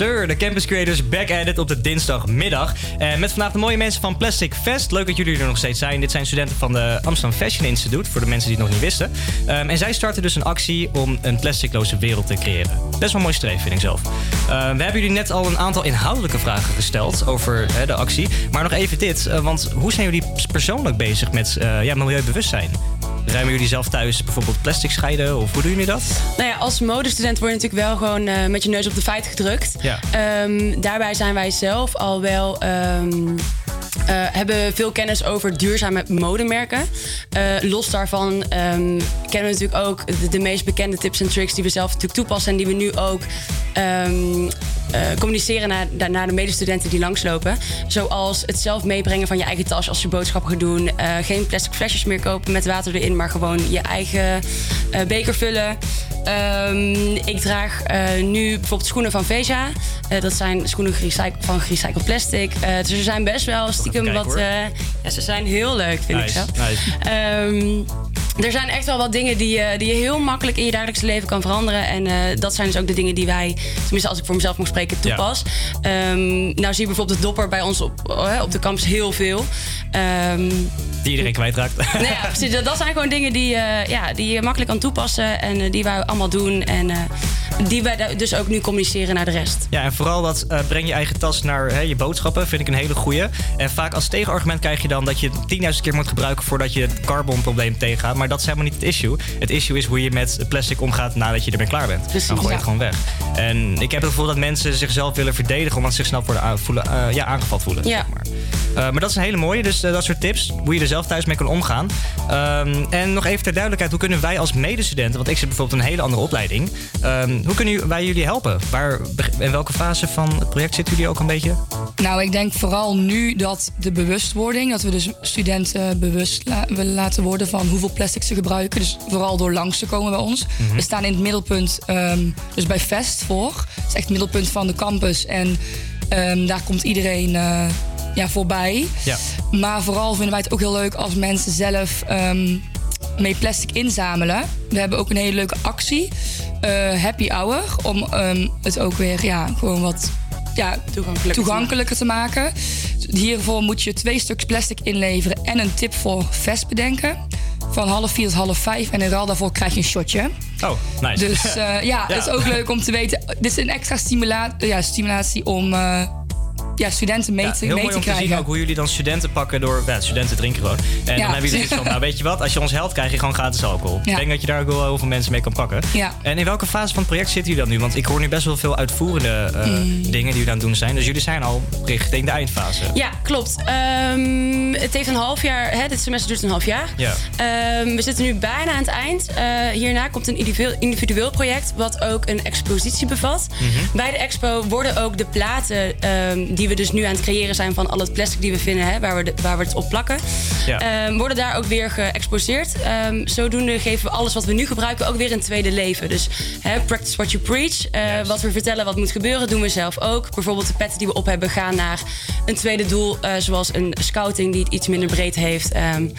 Sir, de Campus Creators back at it op de dinsdagmiddag. En met vandaag de mooie mensen van Plastic Fest. Leuk dat jullie er nog steeds zijn. Dit zijn studenten van de Amsterdam Fashion Institute, voor de mensen die het nog niet wisten. Ehm, en zij starten dus een actie om een plasticloze wereld te creëren. Best wel mooi streven, vind ik zelf. Ehm, we hebben jullie net al een aantal inhoudelijke vragen gesteld over de actie. Maar nog even dit, uh, want hoe zijn jullie persoonlijk bezig met uh, ja, milieubewustzijn? Ruimen jullie zelf thuis bijvoorbeeld plastic scheiden of hoe doen jullie dat? Nou ja, als modestudent word je natuurlijk wel gewoon uh, met je neus op de feiten gedrukt. Ja. Um, daarbij zijn wij zelf al wel. Um, uh, hebben veel kennis over duurzame modemerken. Uh, los daarvan um, kennen we natuurlijk ook de, de, meest bekende tips en tricks die we zelf natuurlijk toepassen en die we nu ook um, uh, communiceren naar, naar de medestudenten die langslopen. Zoals het zelf meebrengen van je eigen tas als je boodschappen gaat doen. geen plastic flesjes meer kopen met water erin, maar gewoon je eigen beker vullen. Um, ik draag nu bijvoorbeeld schoenen van Veja. Dat zijn schoenen van gerecycled plastic. Dus er zijn best wel stiekem wat. ja, ze zijn heel leuk, vind nice, ik zo. Nice. Um, er zijn echt wel wat dingen die, die je heel makkelijk in je dagelijkse leven kan veranderen. En dat zijn dus ook de dingen die wij, tenminste als ik voor mezelf mag spreken, toepas. Ja. Um, nou zie je bijvoorbeeld de dopper bij ons op, op de campus heel veel. Um, die iedereen kwijtraakt. Nou ja, precies. Dat zijn gewoon dingen die, ja, die je makkelijk kan toepassen en die wij allemaal doen. En die wij dus ook nu communiceren naar de rest. Ja, en vooral dat breng je eigen tas naar hè, je boodschappen, vind ik een hele goeie. En vaak als tegenargument krijg je dan dat je 10.000 keer moet gebruiken voordat je het carbonprobleem tegengaat. Maar dat is helemaal niet het issue. Het issue is hoe je met plastic omgaat nadat je ermee klaar bent. Precies, dan gooi je het gewoon weg. En ik heb het gevoel dat mensen zichzelf willen verdedigen omdat ze zich snel worden voelen, ja, aangevallen voelen. Ja. Zeg maar. maar dat is een hele mooie, dus dat soort tips, hoe je er zelf thuis mee kan omgaan. Um, en nog even ter duidelijkheid, hoe kunnen wij als medestudenten, want ik zit bijvoorbeeld een hele andere opleiding, um, hoe kunnen wij jullie helpen? Waar, in welke fase van het project zitten jullie ook een beetje? Nou, ik denk vooral nu dat de bewustwording, dat we dus studenten bewust la willen laten worden van hoeveel plastic ze gebruiken. Dus vooral door langs te komen bij ons. Mm -hmm. We staan in het middelpunt, um, dus bij Fest voor. Het is echt het middelpunt van de campus. En daar komt iedereen. Uh, ja, voorbij. Ja. Maar vooral vinden wij het ook heel leuk als mensen zelf um, mee plastic inzamelen. We hebben ook een hele leuke actie, uh, Happy Hour, om um, het ook weer ja, gewoon wat ja, toegankelijker, toegankelijker te maken. Hiervoor moet je twee stuks plastic inleveren en een tip voor vest bedenken. Van half vier tot half vijf. En in ruil daarvoor krijg je een shotje. Oh, nice. Dus uh, ja, ja, het is ook leuk om te weten. Dit is een extra stimula ja, stimulatie om uh, ja, studenten mee, ja, te, heel mee mooi te om te zien ook hoe jullie dan studenten pakken door... Ja, studenten drinken gewoon. En dan hebben jullie van, nou weet je wat, als je ons helpt krijg je gewoon gratis alcohol. Ik denk dat je daar ook wel heel veel mensen mee kan pakken. Ja. En in welke fase van het project zitten jullie dan nu? Want ik hoor nu best wel veel uitvoerende uh, mm. dingen die jullie aan het doen zijn. Dus jullie zijn al richting de eindfase. Ja, klopt. Um, het heeft een half jaar, hè, dit semester duurt een half jaar. Ja. Um, we zitten nu bijna aan het eind. Uh, hierna komt een individueel, individueel project wat ook een expositie bevat. Mm -hmm. Bij de expo worden ook de platen um, die we dus nu aan het creëren zijn van al het plastic die we vinden, hè, waar, we de, waar we het op plakken, ja. um, worden daar ook weer geëxposeerd. Um, zodoende geven we alles wat we nu gebruiken ook weer een tweede leven. Dus hè, practice what you preach. Uh, yes. Wat we vertellen wat moet gebeuren, doen we zelf ook. Bijvoorbeeld de petten die we op hebben gaan naar een tweede doel, uh, zoals een scouting die het iets minder breed heeft. Um,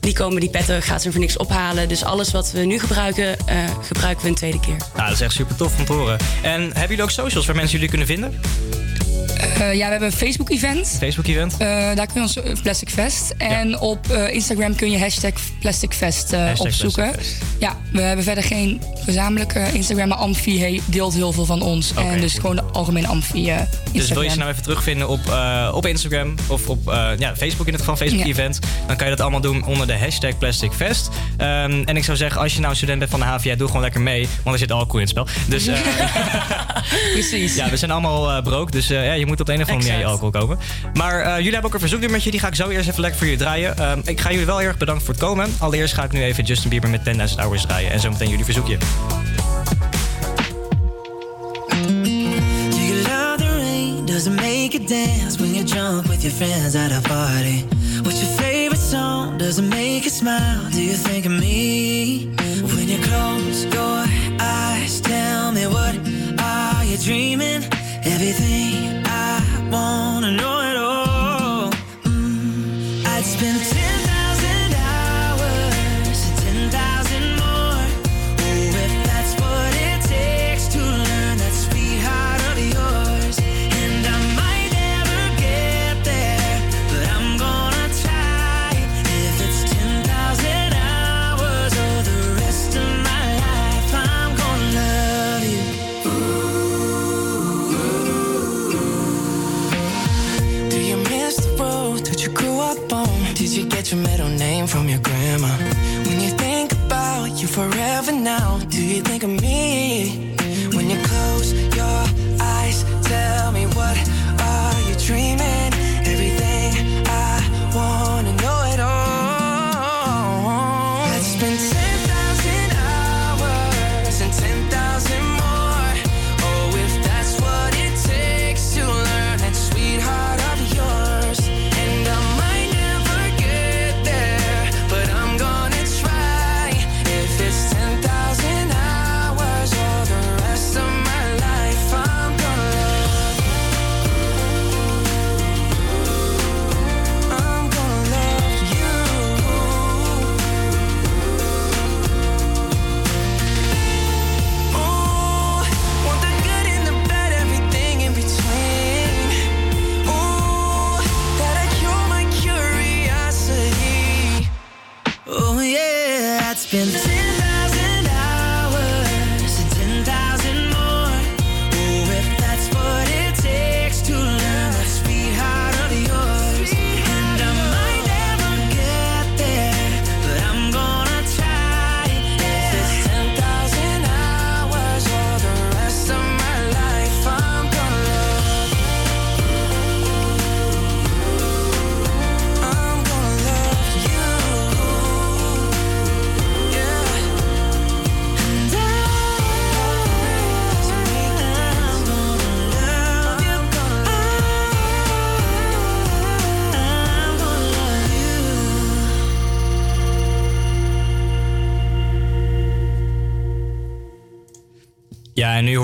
die komen die petten gaat ze voor niks ophalen. Dus alles wat we nu gebruiken, uh, gebruiken we een tweede keer. Nou, dat is echt super tof om te horen. En hebben jullie ook socials waar mensen jullie kunnen vinden? Uh, ja, we hebben een Facebook-event. Facebook-event? Uh, daar kun je ons uh, Plastic Fest. En ja. op Instagram kun je hashtag Plastic Fest hashtag opzoeken. Plastic Fest. Ja, we hebben verder geen gezamenlijke Instagram, maar Amfi deelt heel veel van ons. Okay, en dus goed. gewoon de algemene Amfi Instagram. Dus wil je ze nou even terugvinden op, op Instagram of op ja, Facebook in het geval, Facebook-event. Ja. Dan kan je dat allemaal doen onder de hashtag Plastic Fest. Um, en ik zou zeggen, als je nou student bent van de HVA, doe gewoon lekker mee. Want er zit alcohol in het spel. Dus, Precies. Ja, we zijn allemaal broke. Dus ja, je moet op de een of andere manier je alcohol kopen. Maar uh, jullie hebben ook een verzoeknummertje. Die ga ik zo eerst even lekker voor jullie draaien. Uh, ik ga jullie wel heel erg bedanken voor het komen. Allereerst ga ik nu even Justin Bieber met 10.000 Hours draaien. En zo meteen jullie verzoekje. Does it make you dance when you jump with your friends at a party? What's your favorite song? Does it make you smile? Do you think of me? When you close your eyes, tell me what are you dreaming? Everything wanna know it all. Name from your grandma? When you think about you forever now, do you think of me?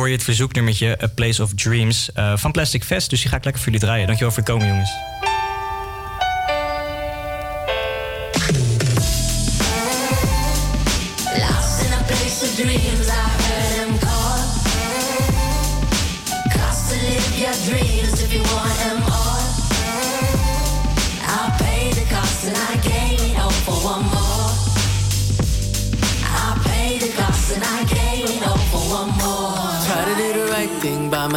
Hoor je het verzoeknummertje A Place of Dreams eh, van Plastic Fest. Dus die ga ik lekker voor jullie draaien. Dankjewel voor het komen, jongens.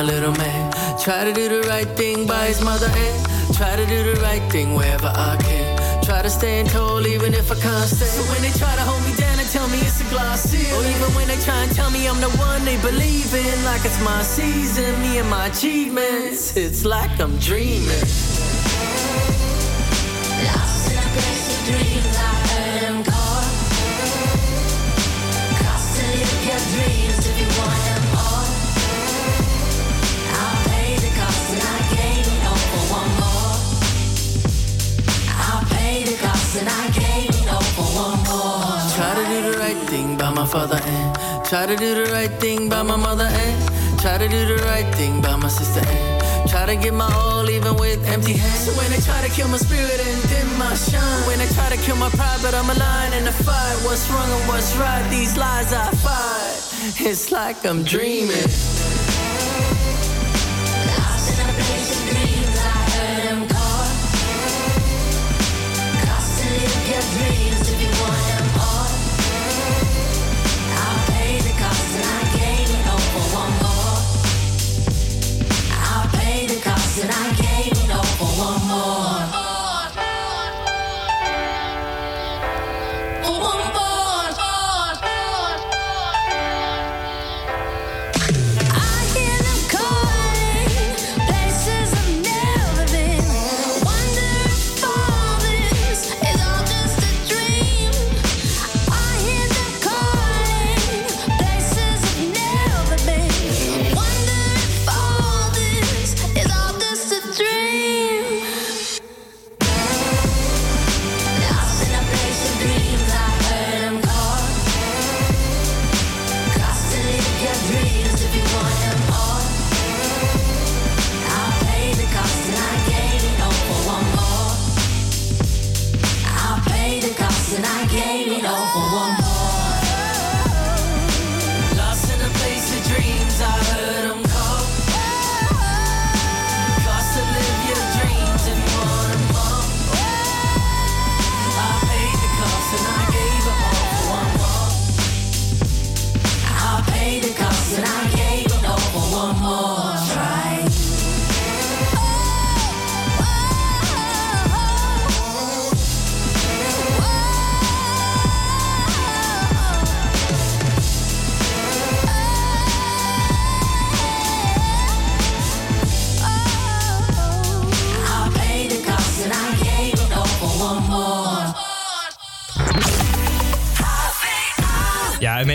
Little man. Try to do the right thing by his mother and try to do the right thing wherever I can. Try to stand tall even if I can't stand. So when they try to hold me down and tell me it's a glass ceiling, or even when they try and tell me I'm the one they believe in, like it's my season, me and my achievements, it's like I'm dreaming. My father and try to do the right thing by my mother and try to do the right thing by my sister and try to give my all even with empty hands. So when they try to kill my spirit and dim my shine, when they try to kill my pride, but I'm aligned in the fight. What's wrong and what's right? These lies I fight. It's like I'm dreaming.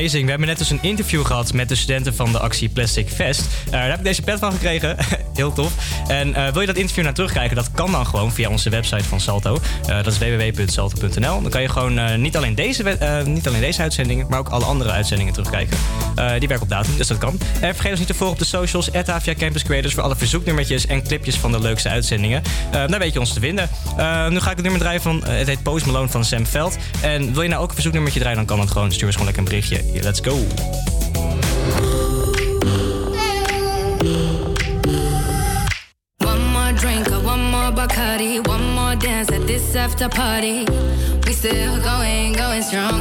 Amazing. We hebben net dus een interview gehad met de studenten van de actie Plastic Fest. Uh, daar heb ik deze pet van gekregen. Heel tof. En uh, wil je dat interview naar terugkijken? Dat kan dan gewoon via onze website van Salto. Uh, dat is www.salto.nl. Dan kan je gewoon niet, alleen deze, niet alleen deze uitzendingen, maar ook alle andere uitzendingen terugkijken. Die werken op datum, dus dat kan. En vergeet ons niet te volgen op de socials, Avia Campus Creators, voor alle verzoeknummertjes en clipjes van de leukste uitzendingen. daar weet je ons te vinden. nu ga ik het nummer draaien van, het heet Post Malone van Sam Veld. En wil je nou ook een verzoeknummertje draaien, dan kan dat gewoon. Stuur ons gewoon lekker een berichtje. Let's go. Bacardi, one more dance at this after party. We still going, going strong.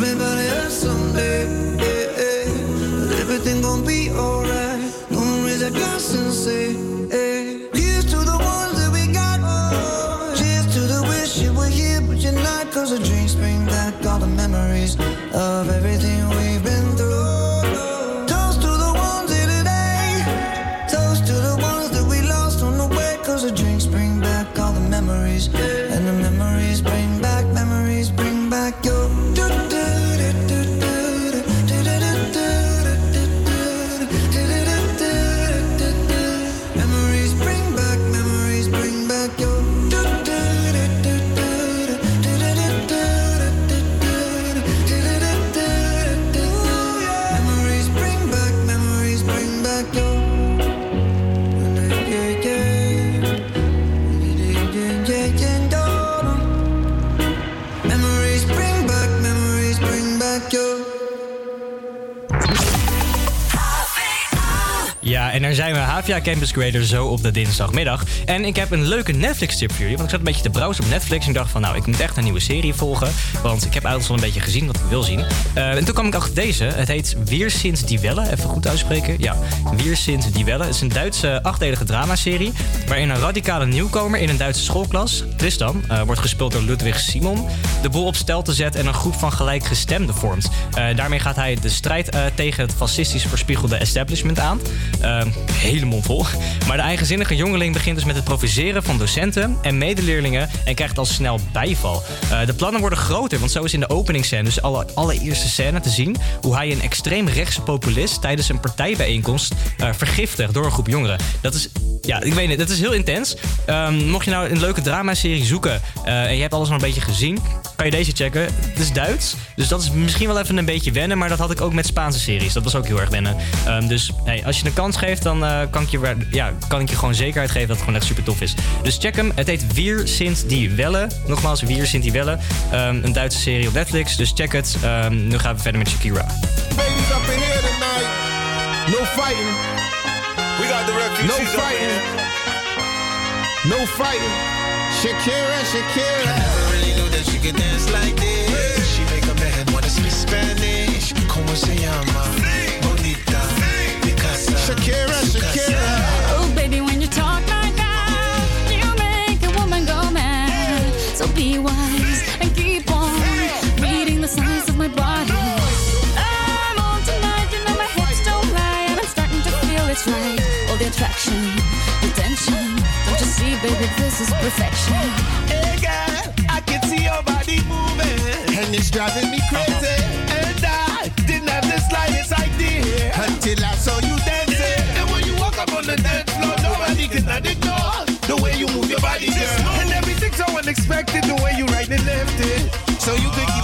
Everybody hurts someday. HVA Campus Creator, zo op de dinsdagmiddag. En ik heb een leuke Netflix-tip voor jullie. Want ik zat een beetje te browsen op Netflix en dacht van... nou, ik moet echt een nieuwe serie volgen. Want ik heb eigenlijk al een beetje gezien wat ik wil zien. Eh, en toen kwam ik achter deze. Het heet Weersint die Welle. Even goed uitspreken. Ja, Weersint die Welle. Het is een Duitse achtdelige dramaserie... waarin een radicale nieuwkomer in een Duitse schoolklas... Tristan, eh, wordt gespeeld door Ludwig Simon... de boel op stel te zetten en een groep van gelijkgestemden vormt. Eh, daarmee gaat hij de strijd tegen het fascistisch verspiegelde establishment aan. Uh, Maar de eigenzinnige jongeling begint dus met het provoceren van docenten en medeleerlingen en krijgt al snel bijval. Uh, de plannen worden groter, want zo is in de openingsscène, dus alle allereerste scène te zien, hoe hij een extreem rechtse populist tijdens een partijbijeenkomst uh, vergiftigt door een groep jongeren. Dat is ja, ik weet niet. Dat is heel intens. Um, mocht je nou een leuke dramaserie zoeken uh, en je hebt alles al een beetje gezien, kan je deze checken. Het is Duits, dus dat is misschien wel even een beetje wennen, maar dat had ik ook met Spaanse series. Dat was ook heel erg wennen. Um, dus hey, als je een kans geeft, dan kan, ik je, ja, kan ik je gewoon zekerheid geven dat het gewoon echt super tof is. Dus check hem. Het heet Wier Sint die Welle. Nogmaals, Wier Sint die Welle. Um, een Duitse serie op Netflix, dus check het. nu gaan we verder met Shakira. Babies up in here tonight. No fighting. We got the refugees No fighting. No fighting. Shakira, Shakira. I never really knew that she could dance like this. She make a man wanna speak Spanish. Como se llama? Shakira, Shakira. Oh, baby, when you talk like that, you make a woman go mad. So be wise and keep on reading the signs of my body. I'm on tonight, you know my hips don't lie, and I'm starting to feel it's right. All the attraction, the tension. Don't you see, baby, this is perfection. Hey, girl, I can see your body moving. And it's driving me crazy. Body, girl. And everything's so unexpected, the way you right and left it. So you could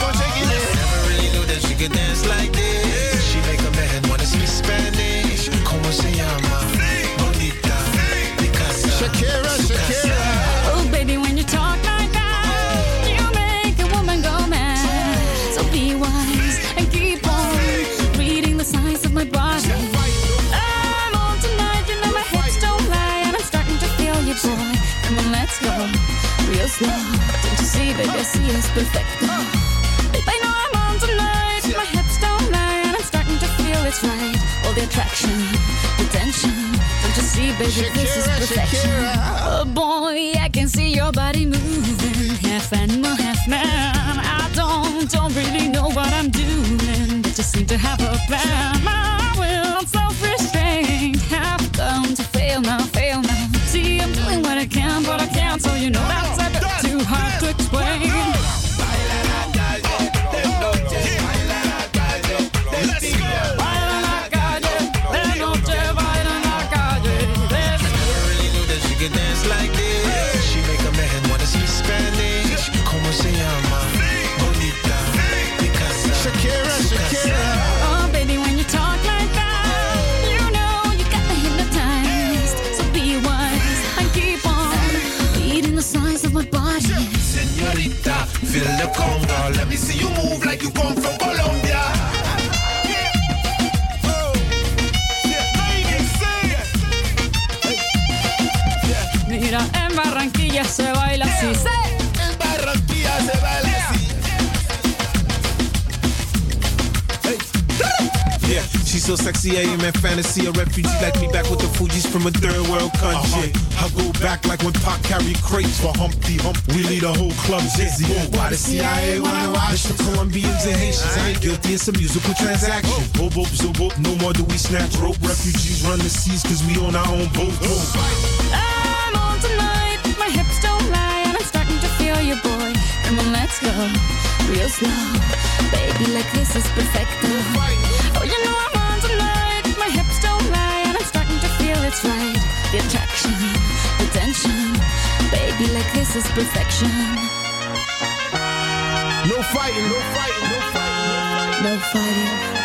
a whole club dizzy. Why the CIA wanna watch the Colombians and Haitians? I ain't guilty, it's a musical transaction. Oh. Boop, boop, zoop, boop. No more do we snatch rope. Refugees run the seas cause we on our own boat. Oh. I'm on tonight, my hips don't lie, and I'm starting to feel you, boy. Come on, let's go, real slow. Baby, like this is perfecto. Oh, you know I'm on tonight, my hips don't lie, and I'm starting to feel it's right. The attraction, the tension. Baby, like this is perfection. No fighting, no fighting, no fighting. No fighting.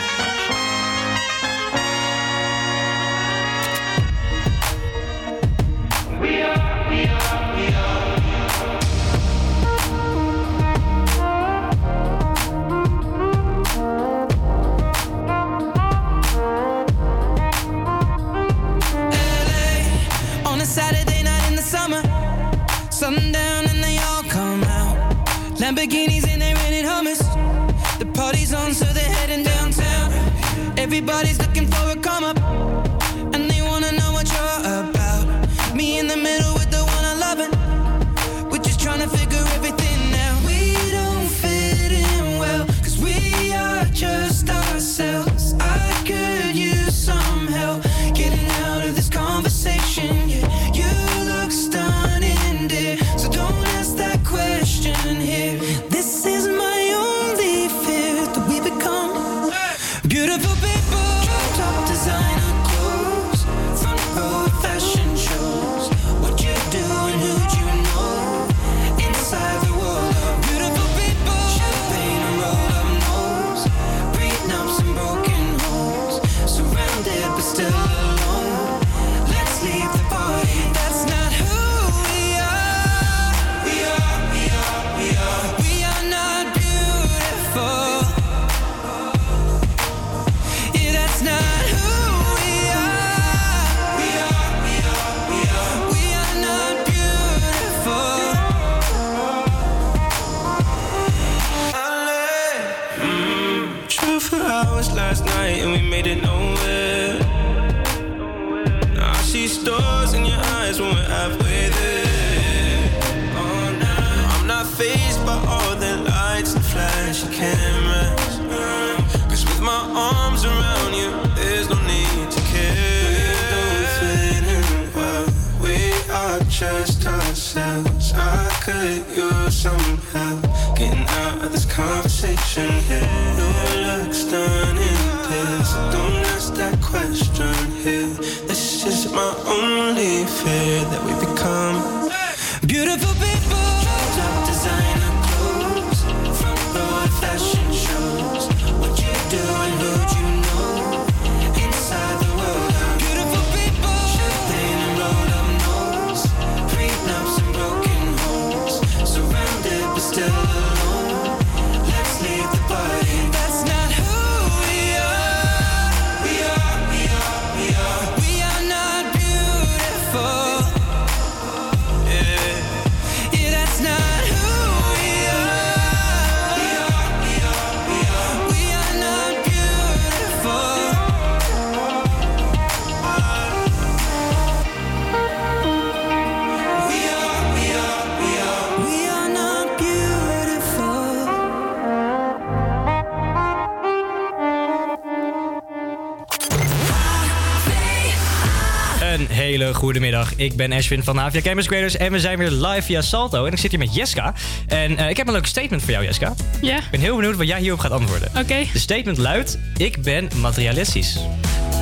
Ik ben Ashwin van Havia Campus Creators en we zijn weer live via Salto. En ik zit hier met Jeska. En eh, ik heb een leuk statement voor jou, Jeska. Ja. Ik ben heel benieuwd wat jij hierop gaat antwoorden. Oké. De statement luidt: Ik ben materialistisch.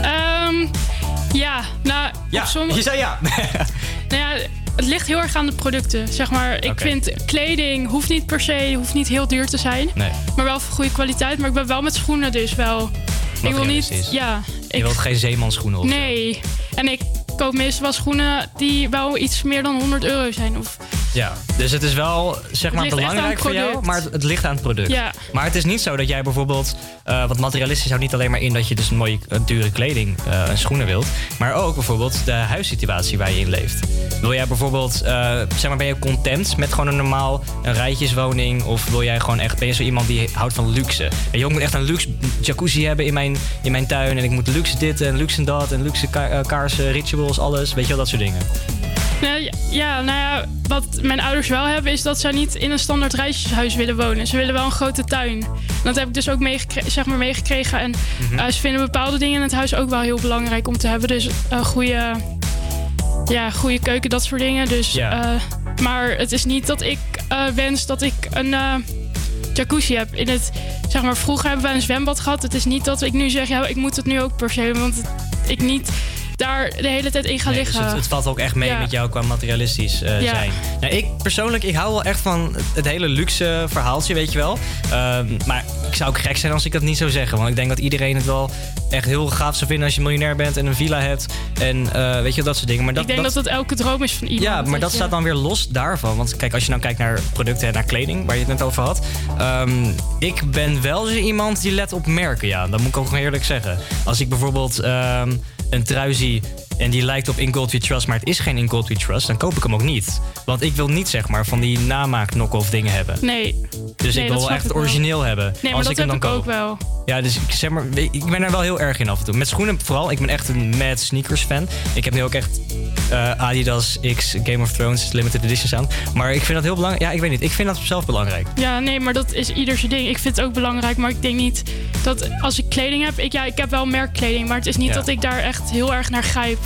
Ehm, ja, nou, Ja, sommige... je zei ja. Nou ja, het ligt heel erg aan de producten. Zeg maar, ik vind kleding hoeft niet per se, hoeft niet heel duur te zijn. Nee. Maar wel van goede kwaliteit. Maar ik ben wel met schoenen dus wel. Ik wil niet. Ja. Je Ik, wilt geen zeemanschoenen op. nee. Koop meestal schoenen die wel iets meer dan 100 euro zijn. Of Ja, dus het is wel zeg maar belangrijk voor jou, maar het, het ligt aan het product. Ja. Maar het is niet zo dat jij bijvoorbeeld, eh want materialistisch houdt niet alleen maar in dat je dus een mooie eh, dure kleding eh, en schoenen wilt, maar ook bijvoorbeeld de huissituatie waar je in leeft. Wil jij bijvoorbeeld, zeg maar, ben je content met gewoon een normaal een rijtjeswoning of wil jij gewoon echt, ben je zo iemand die houdt van luxe? En joh, ik moet echt een luxe jacuzzi hebben in mijn, in mijn tuin en ik moet luxe dit en luxe dat en luxe ka- eh, kaarsen, rituals, alles, weet je wel, dat soort dingen. Nee, ja, nou ja, wat mijn ouders wel hebben is dat zij niet in een standaard reisjeshuis willen wonen. Ze willen wel een grote tuin. Dat heb ik dus ook meegekregen, zeg maar meegekregen. En Mhm. eh, ze vinden bepaalde dingen in het huis ook wel heel belangrijk om te hebben. Dus een goede, ja, goede keuken, dat soort dingen. Dus, eh, maar het is niet dat ik eh, wens dat ik een eh, jacuzzi heb. In het, zeg maar, vroeger hebben we een zwembad gehad. Het is niet dat ik nu zeg, ja, ik moet het nu ook per se. Want ik niet daar de hele tijd in ga Nee, dus liggen. het, het valt ook echt mee Ja. met jou qua materialistisch eh, Ja. zijn. Nou, ik persoonlijk, ik hou wel echt van het hele luxe verhaaltje, weet je wel. Ehm, maar ik zou ook gek zijn als ik dat niet zou zeggen. Want ik denk dat iedereen het wel echt heel gaaf zou vinden als je miljonair bent en een villa hebt. En eh, weet je, dat soort dingen. Maar dat, ik denk dat, dat elke droom is van iemand. ja, maar dat je. staat dan weer los daarvan. Want kijk, als je nou kijkt naar producten en naar kleding, waar je het net over had. ehm, ik ben wel zo iemand die let op merken, ja. Dat moet ik ook eerlijk zeggen. Als ik bijvoorbeeld ehm, een trui zie en die lijkt op In Gold We Trust, maar het is geen In Gold We Trust, dan koop ik hem ook niet. Want ik wil niet, zeg maar, van die namaak knock-off dingen hebben. Nee. Dus Nee, ik wil snap echt wel. origineel hebben. Nee, maar als dat ik hem dan ik koop. ook wel. Ja, dus ik zeg maar, ik ben er wel heel erg in af en toe. Met schoenen vooral. Ik ben echt een mad sneakers fan. Ik heb nu ook echt eh, Adidas X Game of Thrones limited editions aan. Maar ik vind dat heel belangrijk. Ja, ik weet niet. Ik vind dat zelf belangrijk. Ja, nee, maar dat is ieder zijn ding. Ik vind het ook belangrijk, maar ik denk niet dat als ik kleding heb... Ik, ja, ik heb wel merkkleding, maar het is niet Ja. dat ik daar echt heel erg naar grijp.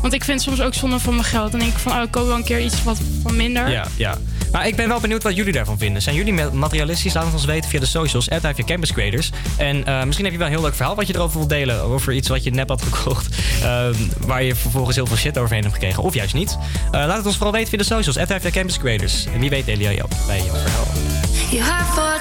Want ik vind het soms ook zonde van mijn geld. Dan denk ik van, oh, ik koop wel een keer iets wat van minder. Ja, ja. Maar ik ben wel benieuwd wat jullie daarvan vinden. Zijn jullie materialistisch? Laat het ons weten via de socials. At je Campus Creators. En eh, misschien heb je wel een heel leuk verhaal wat je erover wilt delen. Over iets wat je nep had gekocht. eh, waar je vervolgens heel veel shit overheen hebt gekregen. Of juist niet. Eh, laat het ons vooral weten via de socials. At je Campus Creators. En wie weet delen jou bij jouw verhaal. You have for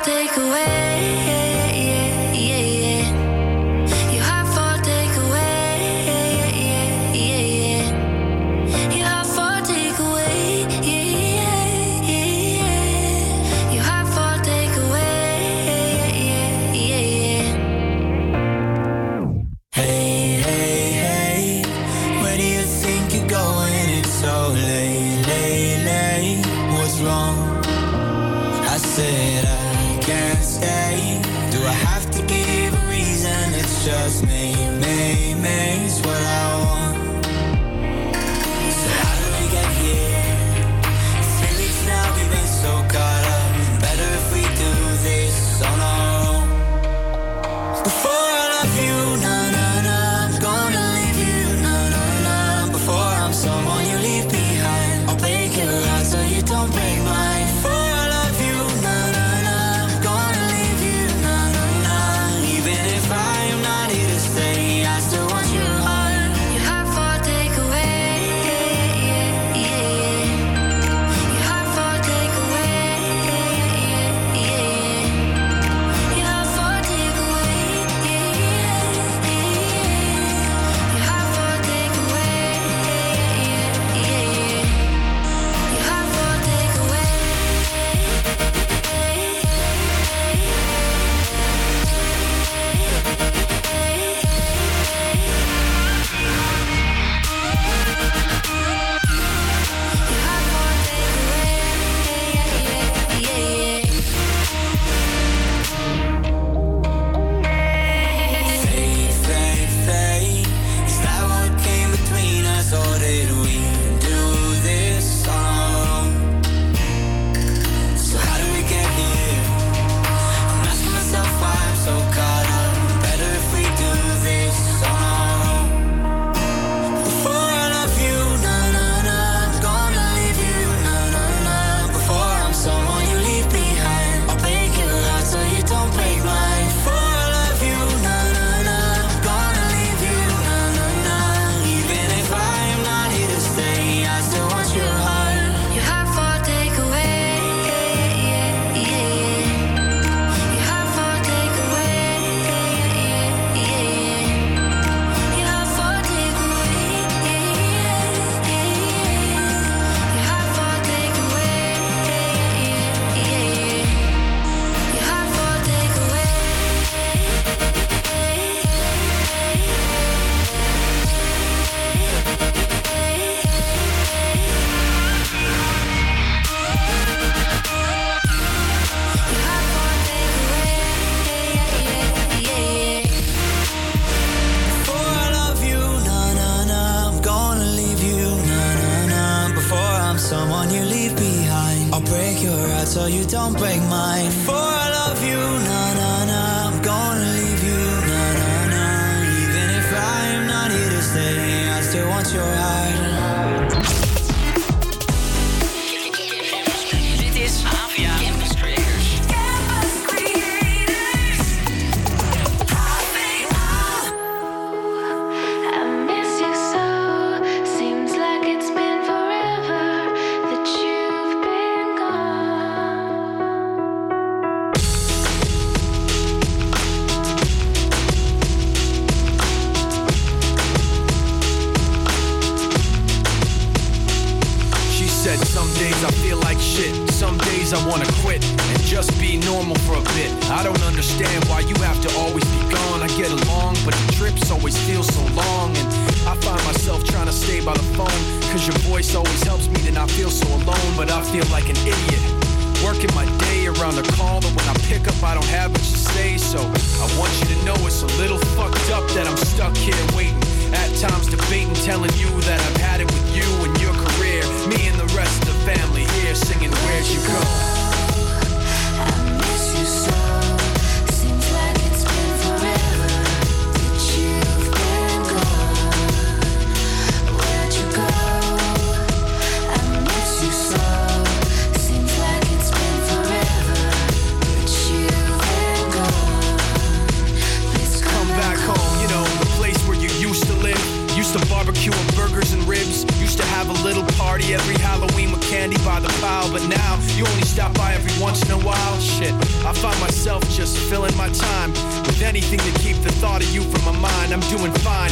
I'm doing fine.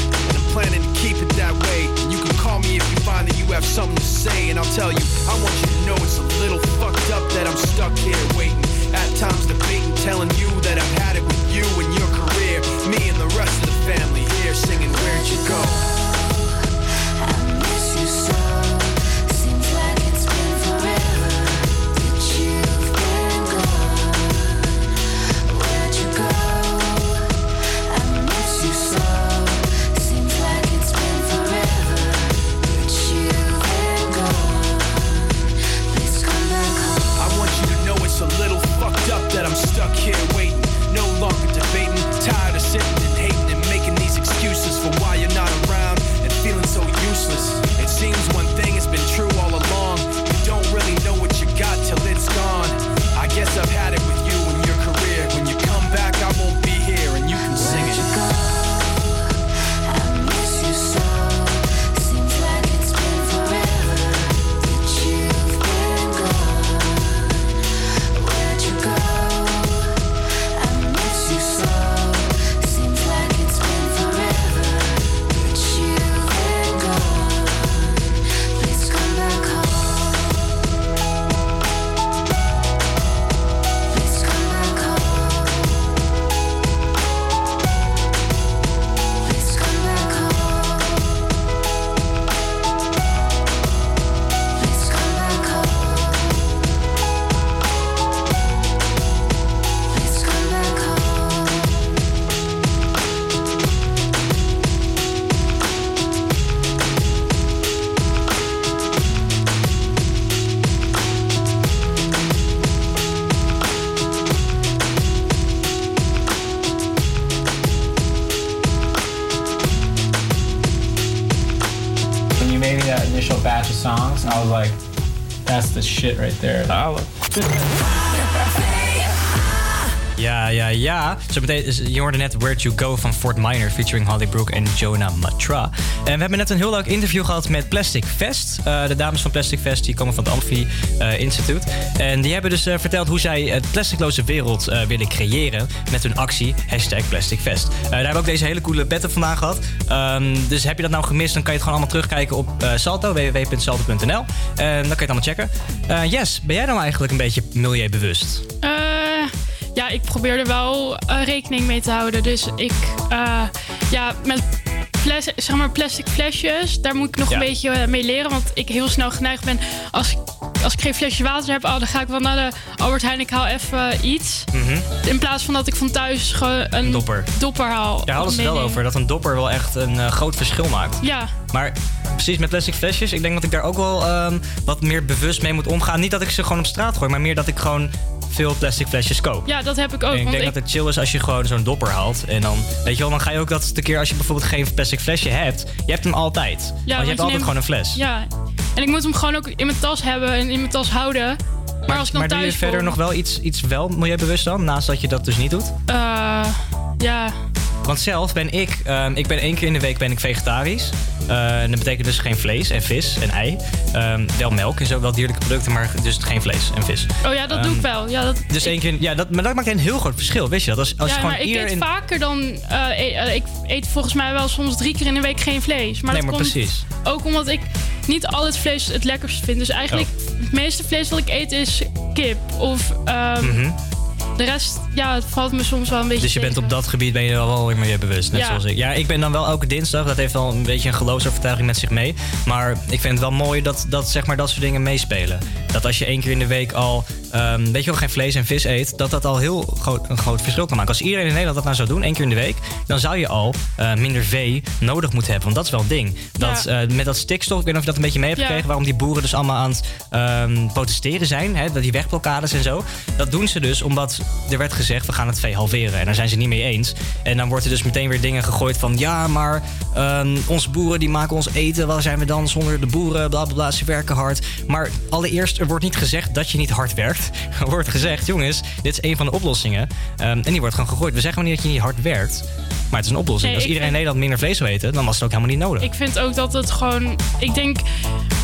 right there. Ah, ja, ja, ja. Zo meteen, je hoorde net Where to Go van Fort Minor featuring Holly Brook en Jonah Matra. En we hebben net een heel leuk interview gehad met Plastic Fest. Eh, de dames van Plastic Fest die komen van het Amphi uh, eh, Instituut. En die hebben dus eh, verteld hoe zij het plasticloze wereld willen creëren met hun actie hashtag Plastic Fest. daar hebben we ook deze hele coole betten vandaan gehad. Ehm, dus heb je dat nou gemist, dan kan je het gewoon allemaal terugkijken op Salto, www.salto.nl. En dan kan je het allemaal checken. Eh, uh, yes, ben jij dan eigenlijk een beetje milieubewust? Uh, ja, ik probeer er wel eh, rekening mee te houden. Dus ik, ja, met fles, zeg maar plastic flesjes, daar moet ik nog een beetje mee leren. Want ik heel snel geneigd ben, als ik, als ik geen flesje water heb, oh, dan ga ik wel naar de Albert Heijn, ik haal even iets. Mhm. In plaats van dat ik van thuis een, een dopper, dopper haal. Daar hadden ze wel over, dat een dopper wel echt een groot verschil maakt. Ja. Maar precies met plastic flesjes, ik denk dat ik daar ook wel ehm, wat meer bewust mee moet omgaan. Niet dat ik ze gewoon op straat gooi, maar meer dat ik gewoon veel plastic flesjes koop. ja, dat heb ik ook. En ik want denk ik, dat het chill is als je gewoon zo'n dopper haalt. En dan, weet je wel, dan ga je ook dat de keer als je bijvoorbeeld geen plastic flesje hebt, je hebt hem altijd. ja, want je want hebt altijd neemt- gewoon een fles. Ja, en ik moet hem gewoon ook in mijn tas hebben en in mijn tas houden. Maar, als ik dan maar doe je thuis verder nog wel iets, iets wel milieubewust dan, naast dat je dat dus niet doet? eh, ja, Want zelf ben ik, ehm, ik ben één keer in de week ben ik vegetarisch. Eh, dat betekent dus geen vlees en vis en ei. Ehm, wel melk en zo, wel dierlijke producten, maar dus geen vlees en vis. oh ja, dat doe Ehm, ik wel. Ja, dat, Dus één keer, ja, dat, maar dat maakt een heel groot verschil, wist je dat? Als, als je gewoon maar ik eet in... vaker dan. eh, e- eh, ik eet volgens mij wel soms drie keer in de week geen vlees. Maar Nee, dat maar komt precies. ook omdat ik niet al het vlees het lekkerst vind. Dus eigenlijk Oh. het meeste vlees wat ik eet is kip. Of ehm, Mhm. De rest, ja, het valt me soms wel een beetje Dus je bent op dat gebied ben je wel weer milieubewust, net Ja. zoals ik. Ja, ik ben dan wel elke dinsdag, dat heeft wel een beetje een geloofsovertuiging met zich mee. Maar ik vind het wel mooi dat, dat, zeg maar, dat soort dingen meespelen. Dat als je één keer in de week al, ehm, weet je wel, geen vlees en vis eet, dat dat al heel groot, een groot verschil kan maken. Als iedereen in Nederland dat nou zou doen, één keer in de week, dan zou je al eh, minder vee nodig moeten hebben. Want dat is wel een ding. Dat, Ja. eh, met dat stikstof, ik weet niet of je dat een beetje mee hebt Ja. gekregen, waarom die boeren dus allemaal aan het ehm, protesteren zijn, hè, dat die wegblokkades en zo. Dat doen ze dus omdat er werd gezegd, we gaan het vee halveren. En daar zijn ze niet mee eens. En dan wordt er dus meteen weer dingen gegooid van, ja, maar ehm, onze boeren die maken ons eten, waar zijn we dan zonder de boeren, bla bla bla, ze werken hard. Maar allereerst, er wordt niet gezegd dat je niet hard werkt. Er wordt gezegd, jongens, dit is een van de oplossingen. Ehm, en die wordt gewoon gegooid. We zeggen maar niet dat je niet hard werkt, maar het is een oplossing. Nee, Als iedereen in Nederland minder vlees zou eten, dan was het ook helemaal niet nodig. Ik vind ook dat het gewoon. Ik denk.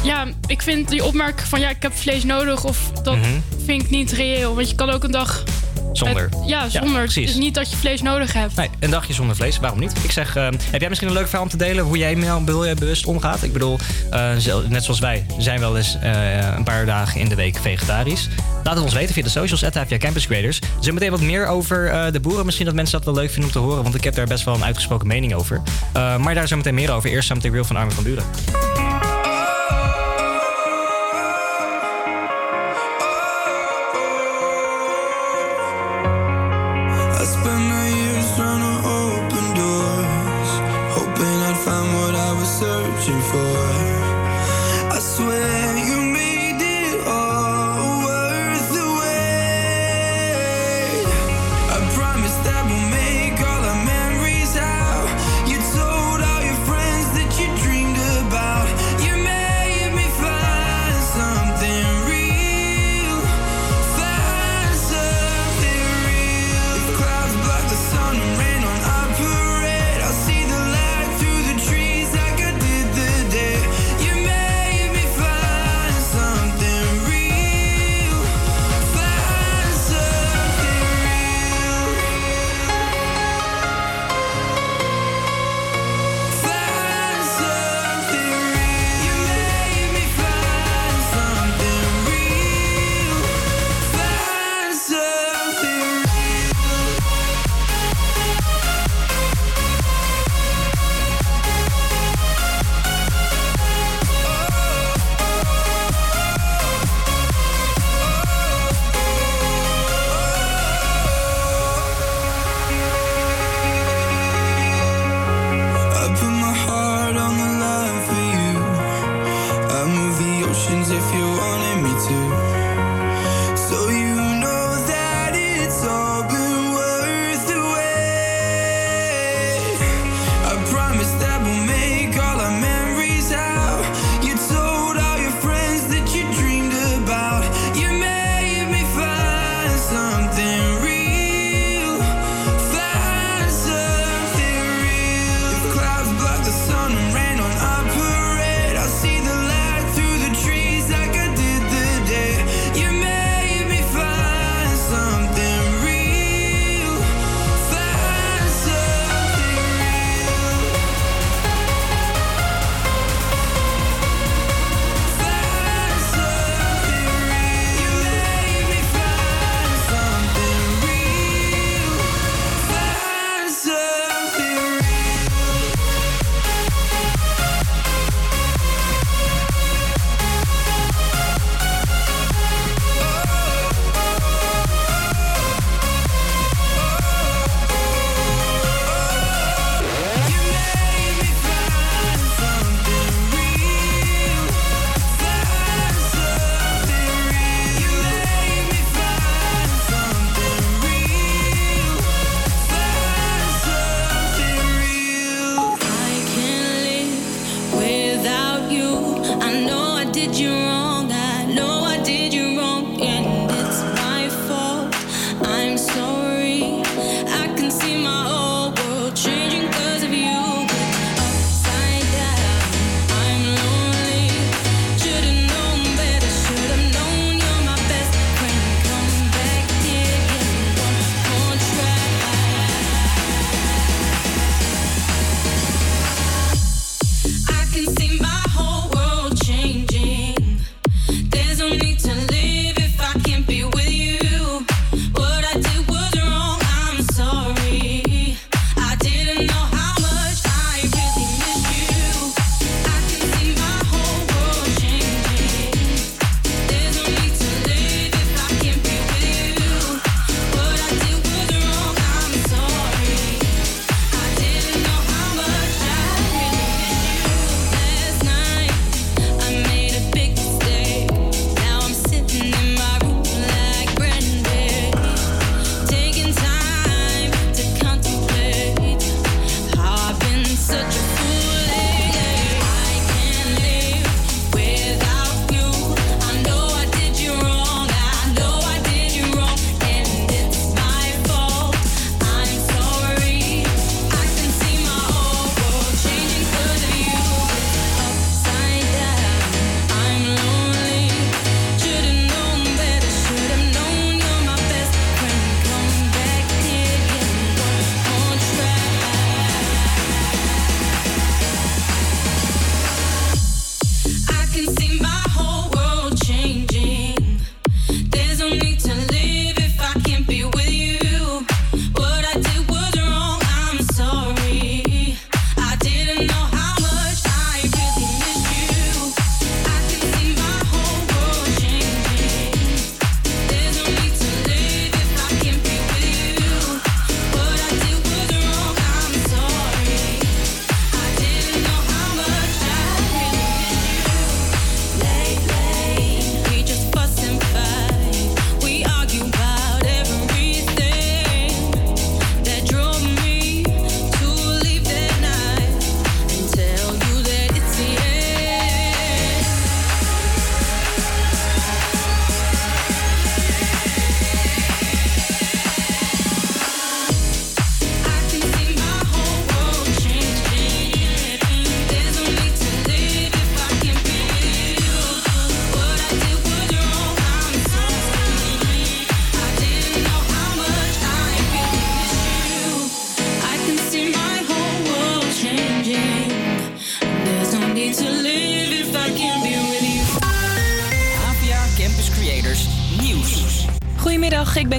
Ja, ik vind die opmerking van ja, ik heb vlees nodig. Of dat Mhm. vind ik niet reëel. Want je kan ook een dag. Zonder. ja, zonder. precies. dus niet dat je vlees nodig hebt. Nee, een dagje zonder vlees, waarom niet? Ik zeg, ehm, heb jij misschien een leuk verhaal om te delen hoe jij bewust omgaat? Ik bedoel, eh, net zoals wij zijn wel eens eh, een paar dagen in de week vegetarisch. Laat het ons weten via de socials, at via Campus Creators. Zometeen wat meer over eh, de boeren. Misschien dat mensen dat wel leuk vinden om te horen, want ik heb daar best wel een uitgesproken mening over. Eh, maar daar zometeen meer over. Eerst Something Real van Armin van Buren. if you wanted me to.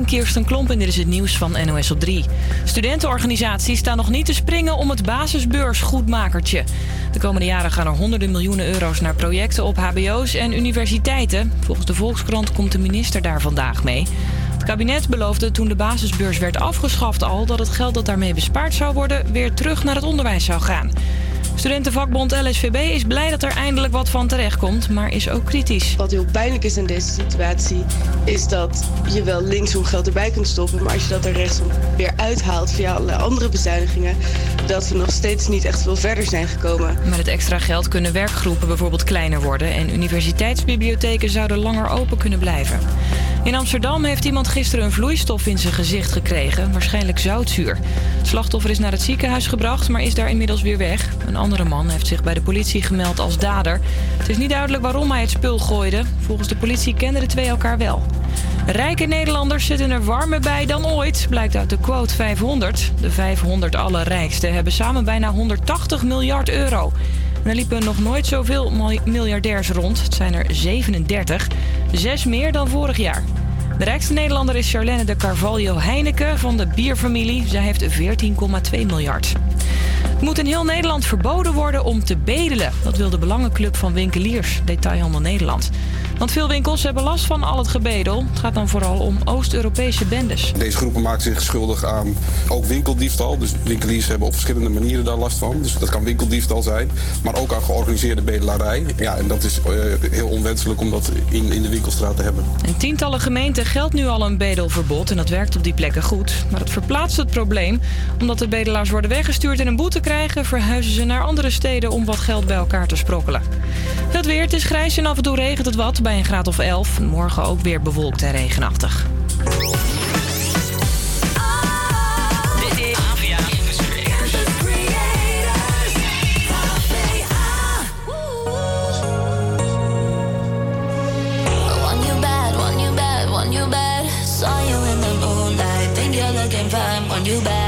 Ben Kirsten Klomp en dit is het nieuws van NOS op 3. Studentenorganisaties staan nog niet te springen om het basisbeursgoedmakertje. De komende jaren gaan er honderden miljoenen euro's naar projecten op hbo's en universiteiten. Volgens de Volkskrant komt de minister daar vandaag mee. Het kabinet beloofde toen de basisbeurs werd afgeschaft al... dat het geld dat daarmee bespaard zou worden weer terug naar het onderwijs zou gaan. Studentenvakbond LSVB is blij dat er eindelijk wat van terechtkomt, maar is ook kritisch. Wat heel pijnlijk is in deze situatie, is dat je wel linksom geld erbij kunt stoppen, maar als je dat er rechtsom weer uithaalt via allerlei andere bezuinigingen, dat we nog steeds niet echt veel verder zijn gekomen. Met het extra geld kunnen werkgroepen bijvoorbeeld kleiner worden en universiteitsbibliotheken zouden langer open kunnen blijven. In Amsterdam heeft iemand gisteren een vloeistof in zijn gezicht gekregen, waarschijnlijk zoutzuur. Het slachtoffer is naar het ziekenhuis gebracht, maar is daar inmiddels weer weg. Een andere man heeft zich bij de politie gemeld als dader. Het is niet duidelijk waarom hij het spul gooide. Volgens de politie kenden de twee elkaar wel. Rijke Nederlanders zitten er warmer bij dan ooit, blijkt uit de quote 500. De 500 allerrijkste hebben samen bijna 180 miljard euro. Er liepen nog nooit zoveel mil- miljardairs rond. Het zijn er 37. Zes meer dan vorig jaar. De rijkste Nederlander is Charlene de Carvalho Heineken van de bierfamilie. Zij heeft 14,2 miljard. Het moet in heel Nederland verboden worden om te bedelen. Dat wil de Belangenclub van Winkeliers, Detailhandel Nederland. Want veel winkels hebben last van al het gebedel. Het gaat dan vooral om Oost-Europese bendes. Deze groepen maken zich schuldig aan ook winkeldiefstal. Dus winkeliers hebben op verschillende manieren daar last van. Dus dat kan winkeldiefstal zijn, maar ook aan georganiseerde bedelarij. Ja, en dat is eh, heel onwenselijk om dat in, in de winkelstraat te hebben. In tientallen gemeenten geldt nu al een bedelverbod en dat werkt op die plekken goed. Maar het verplaatst het probleem. Omdat de bedelaars worden weggestuurd en een boete krijgen, verhuizen ze naar andere steden om wat geld bij elkaar te sprokkelen. Het weer, het is grijs en af en toe regent het wat bij een graad of 11. Morgen ook weer bewolkt en regenachtig. you bad.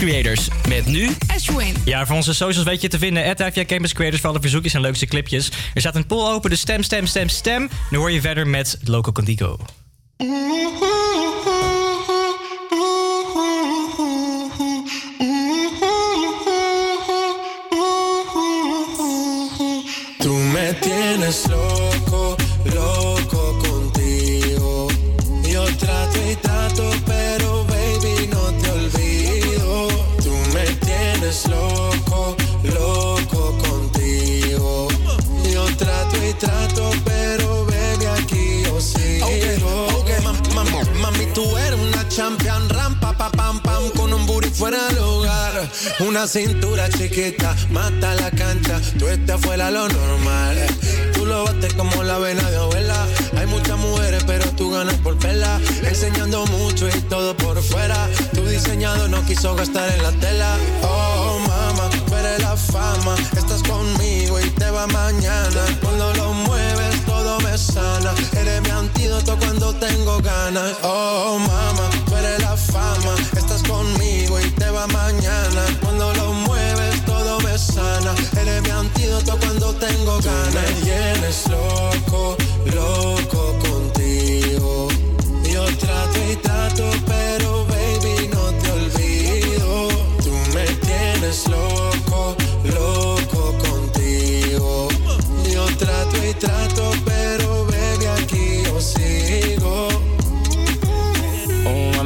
Creators. Met nu... Ashwin. Ja, voor onze socials weet je te vinden. At Campus Creators voor alle verzoekjes en leukste clipjes. Er staat een poll open, dus stem, stem, stem, stem. Nu hoor je verder met Loco Candico. mata la cancha. Tú estás fuera lo normal. Eh. Tú lo bates como la vena de abuela. Hay muchas mujeres, pero tú ganas por pela. Enseñando mucho y todo por fuera. Tu diseñado no quiso gastar en la tela. Oh, mama, tú eres la fama. Estás conmigo y te va mañana. Cuando lo mueves, todo me sana. Eres mi antídoto cuando tengo ganas. Oh, mama, tú eres la fama. Estás conmigo y te va mañana sana. Eres mi antídoto cuando tengo ganas. Me tienes loco, loco contigo. Yo trato y trato, pero baby, no te olvido. Tú me tienes loco, loco contigo. Yo trato y trato, pero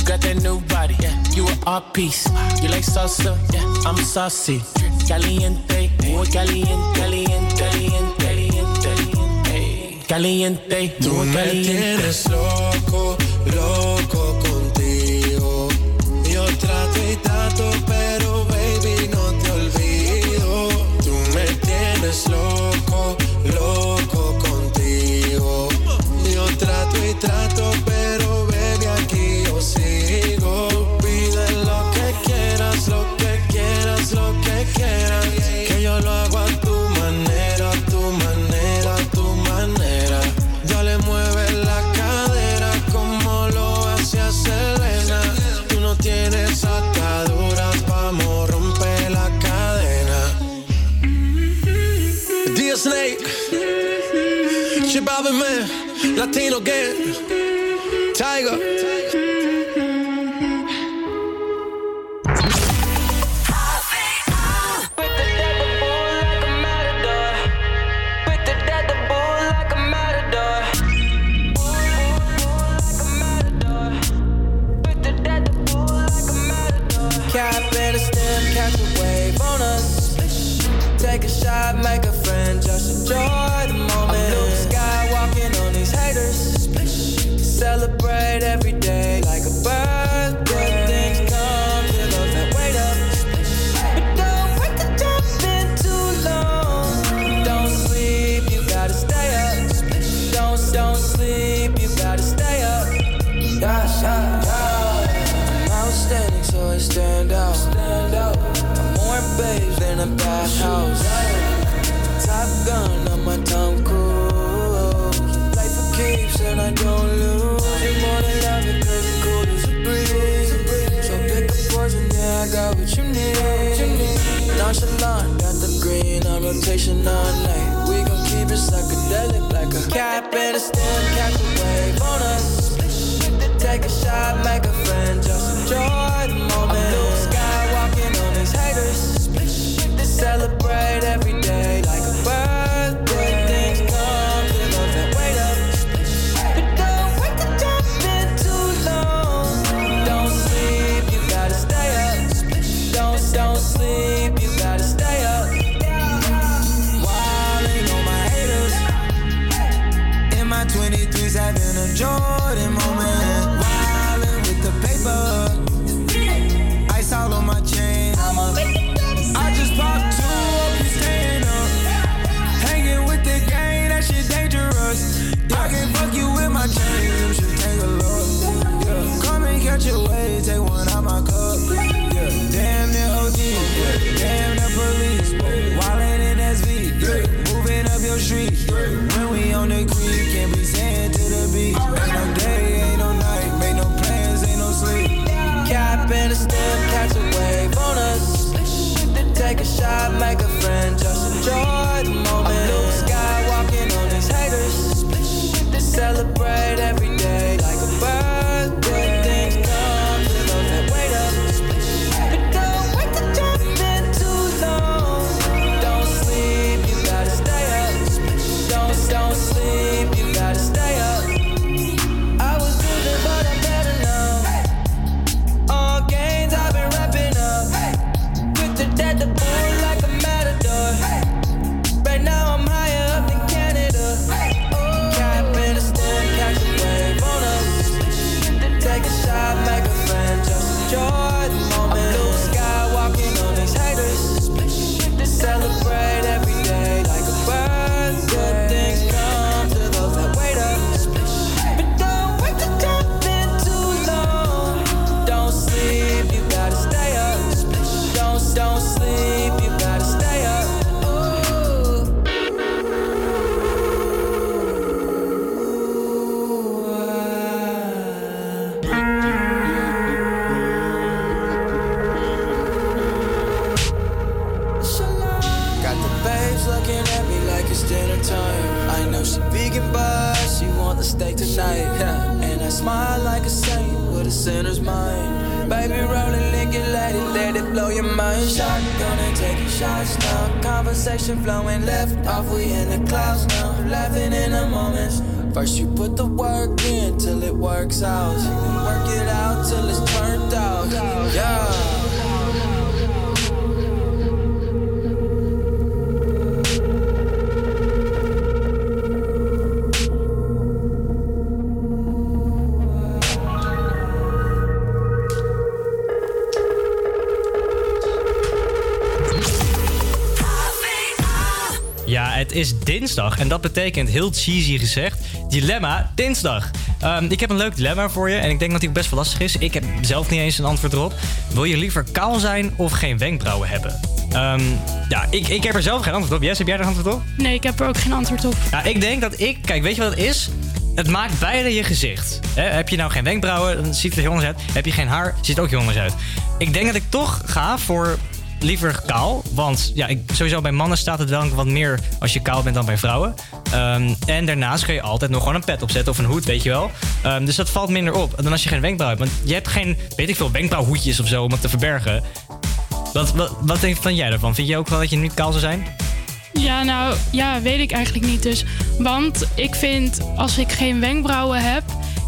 You got that new body, yeah. You an art piece. You like salsa, yeah. I'm saucy. Caliente, muy caliente, caliente, caliente, caliente. Caliente, Tú caliente. Me tienes loco, loco contigo. Yo trato y trato, pero baby no te olvido. Tú me tienes loco, loco contigo. Yo trato y trato. Latino gang, Tiger. what you need. Nonchalant, got the green on rotation all night. We gon' keep it psychedelic like a cap and a stem, catch a wave on us. Take a shot, make a friend, just enjoy the moment. Shots now. Conversation flowing left off, we in the clouds now. Laughing in the moments. First you put the work in till it works out. Work it out till it's turned out. Yeah. Het is dinsdag en dat betekent heel cheesy gezegd dilemma dinsdag. Ehm, ik heb een leuk dilemma voor je en ik denk dat die ook best wel lastig is. Ik heb zelf niet eens een antwoord erop. Wil je liever kaal zijn of geen wenkbrauwen hebben? Ehm, ja, ik, ik heb er zelf geen antwoord op. Jess, heb jij er een antwoord op? Nee, ik heb er ook geen antwoord op. Ja, ik denk dat ik... Kijk, weet je wat het is? Het maakt beide je gezicht. Heb je nou geen wenkbrauwen, dan ziet het er heel anders uit. Heb je geen haar, ziet het ook heel anders uit. Ik denk dat ik toch ga voor liever kaal. Want ja, ik, sowieso bij mannen staat het wel wat meer als je kaal bent dan bij vrouwen. Ehm, en daarnaast kun je altijd nog gewoon een pet opzetten of een hoed, weet je wel. Ehm, dus dat valt minder op dan als je geen wenkbrauw hebt. Want je hebt geen, weet ik veel, wenkbrauwhoedjes of zo om het te verbergen. Wat, wat, wat denk van jij daarvan? Vind je ook wel dat je niet kaal zou zijn? Ja, nou, ja, weet ik eigenlijk niet dus. Want ik vind, als ik geen wenkbrauwen heb,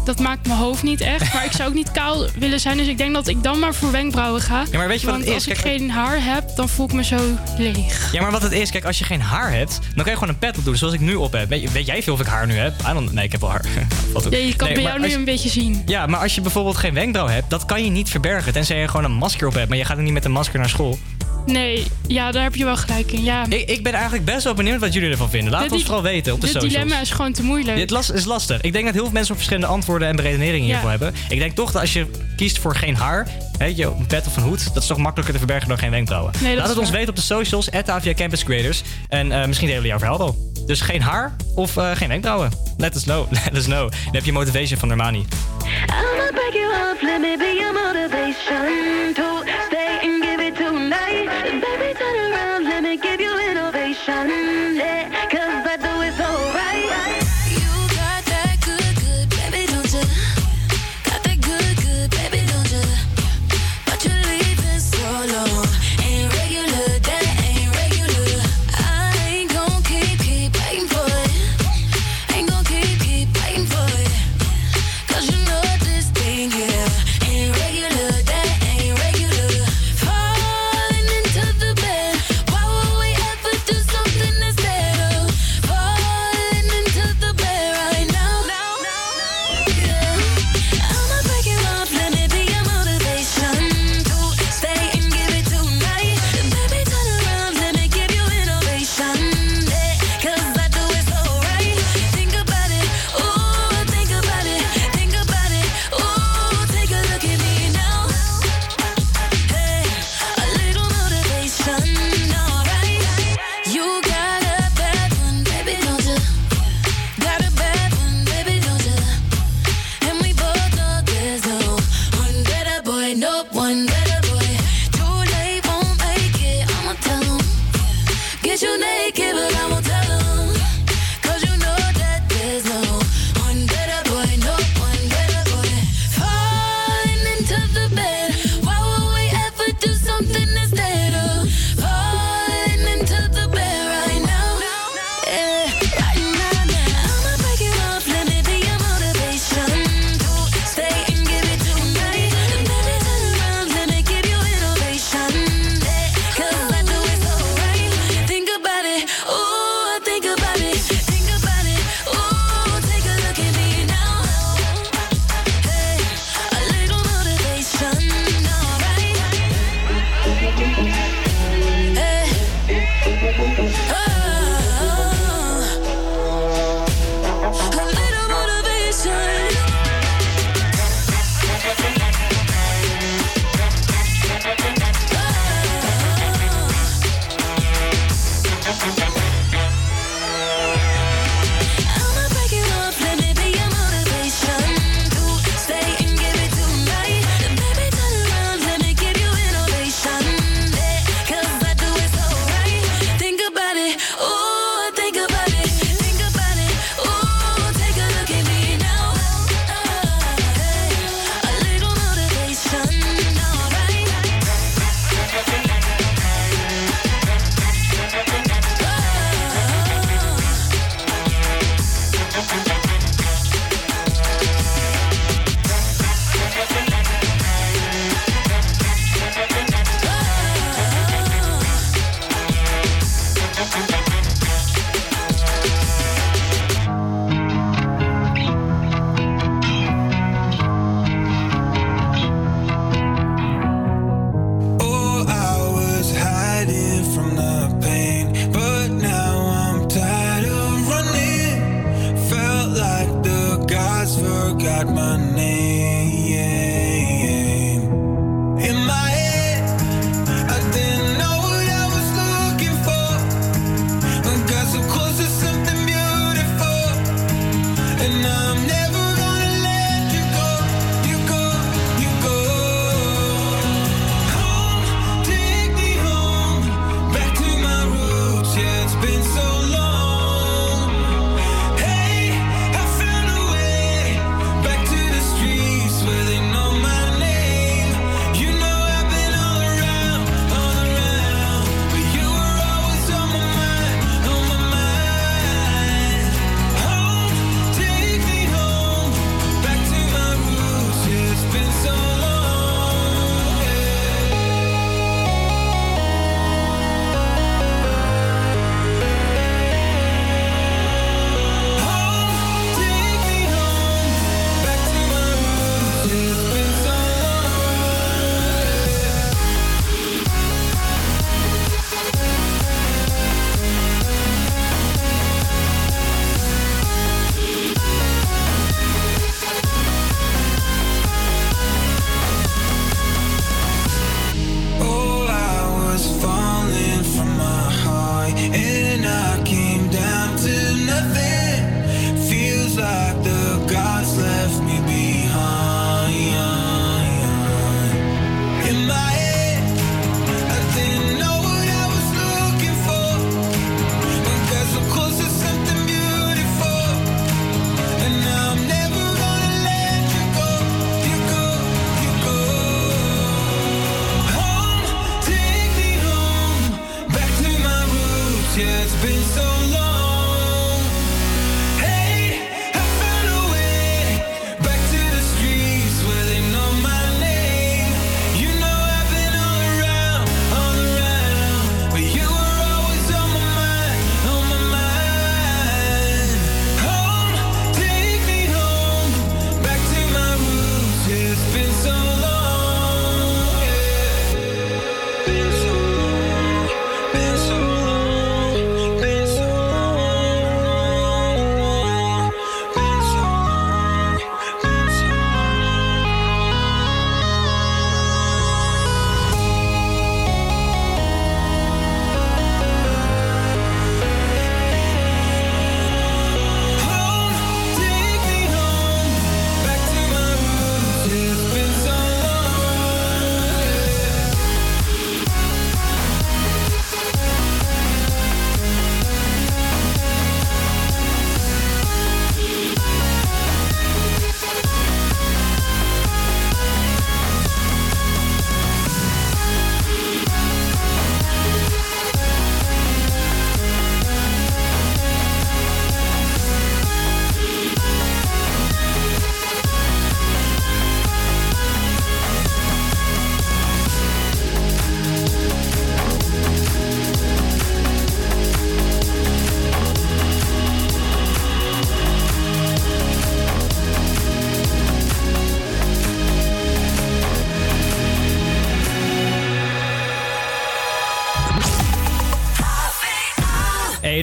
dat maakt mijn hoofd niet echt. Maar ik zou ook niet kaal willen zijn, dus ik denk dat ik dan maar voor wenkbrauwen ga. Ja, maar weet je wat Want het is? als ik Kijk, geen haar heb, dan voel ik me zo leeg. Ja, maar wat het is, kijk, als je geen haar hebt, dan kan je gewoon een pet op doen, zoals ik nu op heb. Weet, jij veel of ik haar nu heb? I don't- nee, ik heb wel haar. Ook. Ja, je kan Nee, bij jou nu je- een beetje zien. Ja, maar als je bijvoorbeeld geen wenkbrauw hebt, dat kan je niet verbergen. Tenzij je gewoon een masker op hebt, maar je gaat ook niet met een masker naar school. Nee, ja, daar heb je wel gelijk in. Ja. Ik, ik ben eigenlijk best wel benieuwd wat jullie ervan vinden. Laat Dit ons vooral weten op de Dit socials. dilemma is gewoon te moeilijk. Dit las- is lastig. Ik denk dat heel veel mensen verschillende antwoorden en beredeneringen hiervoor Ja. hebben. Ik denk toch dat als je kiest voor geen haar, weet je, een pet of een hoed, dat is toch makkelijker te verbergen dan geen wenkbrauwen. Nee, Laat het ons weten op de socials, AVA Campus Creators. En eh, misschien delen we jouw verhaal wel. Dus geen haar of eh, geen wenkbrauwen. Let us know. Let us know. Dan heb je motivation van Normani. I'ma break you off, let me be your motivation to stay tonight.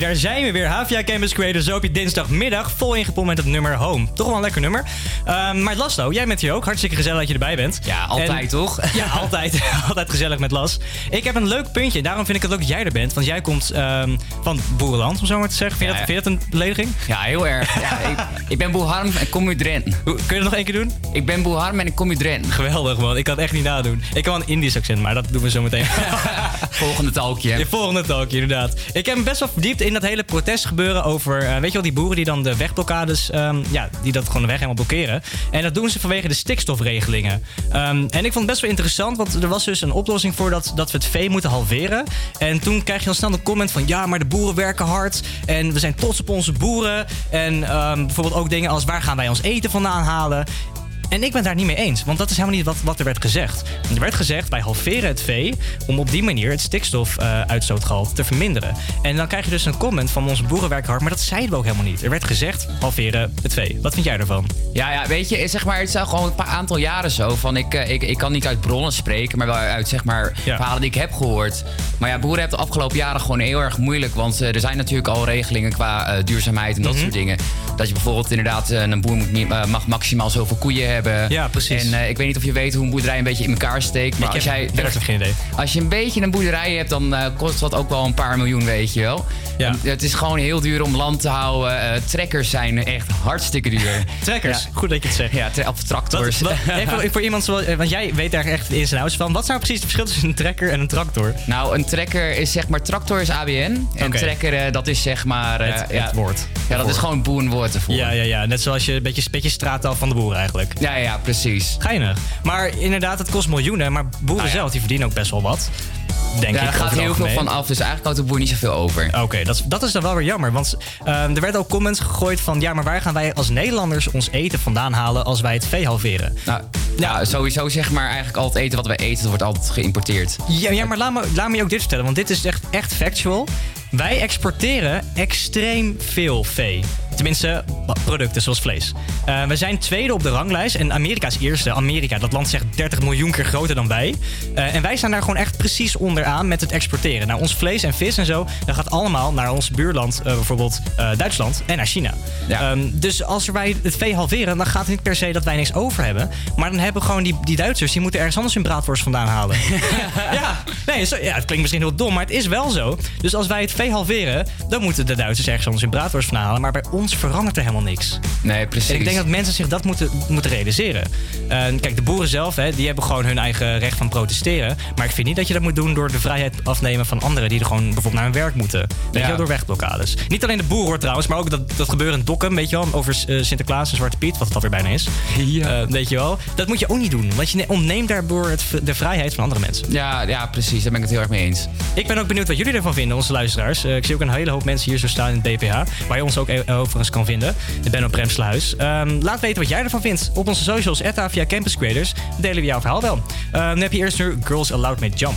Daar zijn we weer. HVA Campus Creators zo op je dinsdagmiddag. Vol ingepompt met het nummer Home. Toch wel een lekker nummer. Ehm, maar Laslo, jij bent hier ook. Hartstikke gezellig dat je erbij bent. Ja, altijd, En- toch? Ja, altijd. altijd gezellig met Las. Ik heb een leuk puntje. En daarom vind ik het ook dat jij er bent. Want jij komt ehm, van Boerenland, om zo maar te zeggen. Vind je, Ja, dat, vind je dat een belediging? Ja, heel erg. Ja, ik, ik ben Boel Harm en kom uit Drenthe. Kun je dat nog één keer doen? Ik ben Boel Harm en ik kom uit Drenthe. Geweldig, man. Ik kan het echt niet nadoen. Ik kan wel een Indisch accent, maar dat doen we zo meteen. Volgende talkje. Je volgende talkje, inderdaad. Ik heb me best wel verdiept in dat hele protestgebeuren over... eh, weet je wel, die boeren die dan de wegblokkades... ehm, ja, die dat gewoon de weg helemaal blokkeren. En dat doen ze vanwege de stikstofregelingen. Ehm, en ik vond het best wel interessant, want er was dus een oplossing voor dat, dat we het vee moeten halveren. En toen krijg je al snel een comment van... ja, maar de boeren werken hard en we zijn trots op onze boeren. En ehm, bijvoorbeeld ook dingen als... waar gaan wij ons eten vandaan halen? En ik ben daar niet mee eens, want dat is helemaal niet wat, wat er werd gezegd. Er werd gezegd, wij halveren het vee om op die manier het stikstofuitstootgehalte te verminderen. En dan krijg je dus een comment van onze boerenwerkhard, maar dat zeiden we ook helemaal niet. Er werd gezegd, halveren het vee. Wat vind jij daarvan? Ja, ja, weet je, zeg maar, het is gewoon een paar aantal jaren zo. Van ik, eh, ik, ik kan niet uit bronnen spreken, maar wel uit zeg maar, verhalen die ik heb gehoord. Maar ja, boeren hebben de afgelopen jaren gewoon heel erg moeilijk. Want eh, er zijn natuurlijk al regelingen qua eh, duurzaamheid en dat Mhm. soort dingen. Dat je bijvoorbeeld inderdaad, een boer moet niet, mag maximaal zoveel koeien hebben. Ja, precies. En eh, ik weet niet of je weet hoe een boerderij een beetje in elkaar steekt. Maar Ik als heb jij werkelijk geen idee. Als je een beetje een boerderij hebt, dan eh, kost dat ook wel een paar miljoen, weet je wel. En het is gewoon heel duur om land te houden. Eh, trekkers zijn echt hartstikke duur. Trekkers? Goed dat je het zegt. Ja, of tractors. Wat- wat- even voor iemand zoals, want jij weet daar echt de ins en outs van. Wat is nou precies het verschil tussen een trekker en een tractor? Nou, een trekker is zeg maar, tractor is ABN. En trekker, dat is zeg maar... Het- het ja, woord. Ja, dat is gewoon boerenwoord ervoor. Ja, ja, ja. Net zoals je een beetje, beetje straattaal van de boeren eigenlijk. Ja, ja, precies. Geinig. Maar inderdaad, het kost miljoenen. Maar boeren zelf, die verdienen ook best wel wat. Denk ja, ik. daar gaat heel veel van af. Dus eigenlijk houdt de boer niet zoveel over. Oké, dat, is- dat is dan wel weer jammer. Want ehm, er werden ook comments gegooid van... ja, maar waar gaan wij als Nederlanders ons eten vandaan halen... als wij het vee halveren? Nou, ja, sowieso zeg maar eigenlijk al het eten wat wij eten, dat wordt altijd geïmporteerd. Ja, ja maar laat me, laat me je ook dit vertellen, want dit is echt, echt factual. Wij exporteren extreem veel vee. Tenminste, producten zoals vlees. Eh, we zijn tweede op de ranglijst en Amerika is eerste. Amerika, dat land zegt 30 miljoen keer groter dan wij. Eh, en wij staan daar gewoon echt precies onderaan met het exporteren. Nou, ons vlees en vis en zo, dat gaat allemaal naar ons buurland, eh, bijvoorbeeld Duitsland en naar China. Ehm, dus als wij het vee halveren, dan gaat het niet per se dat wij niks over hebben. Maar dan hebben gewoon die, die Duitsers, die moeten ergens anders hun braadworst vandaan halen. ja, nee, zo, ja, het klinkt misschien heel dom, maar het is wel zo. Dus als wij het vee halveren, dan moeten de Duitsers ergens anders hun braadworst vandaan halen. Maar bij ons verandert er helemaal niks. Nee, precies. En ik denk dat mensen zich dat moeten, moeten realiseren. En kijk, de boeren zelf, hè, die hebben gewoon hun eigen recht van protesteren. Maar ik vind niet dat je dat moet doen door de vrijheid afnemen van anderen die er gewoon bijvoorbeeld naar hun werk moeten. Weet Ja. je wel, door wegblokkades. Niet alleen de boeren hoor trouwens, maar ook dat, dat gebeuren in Dokkum, weet je wel, over eh, Sinterklaas en Zwarte Piet, wat het alweer bijna is. Ja. weet je wel, dat moet je ook niet doen, want je ne- ontneemt daardoor het, de vrijheid van andere mensen. Ja, ja, precies. Daar ben ik het heel erg mee eens. Ik ben ook benieuwd wat jullie ervan vinden, onze luisteraars. Eh, ik zie ook een hele hoop mensen hier zo staan in het DPH, waar je ons ook e- kan vinden. Ik ben op Remsluis. Ehm laat weten wat jij ervan vindt op onze socials, via Campus Creators. Delen we jouw verhaal wel. Ehm, dan heb je eerst nu Girls Allowed met Jump.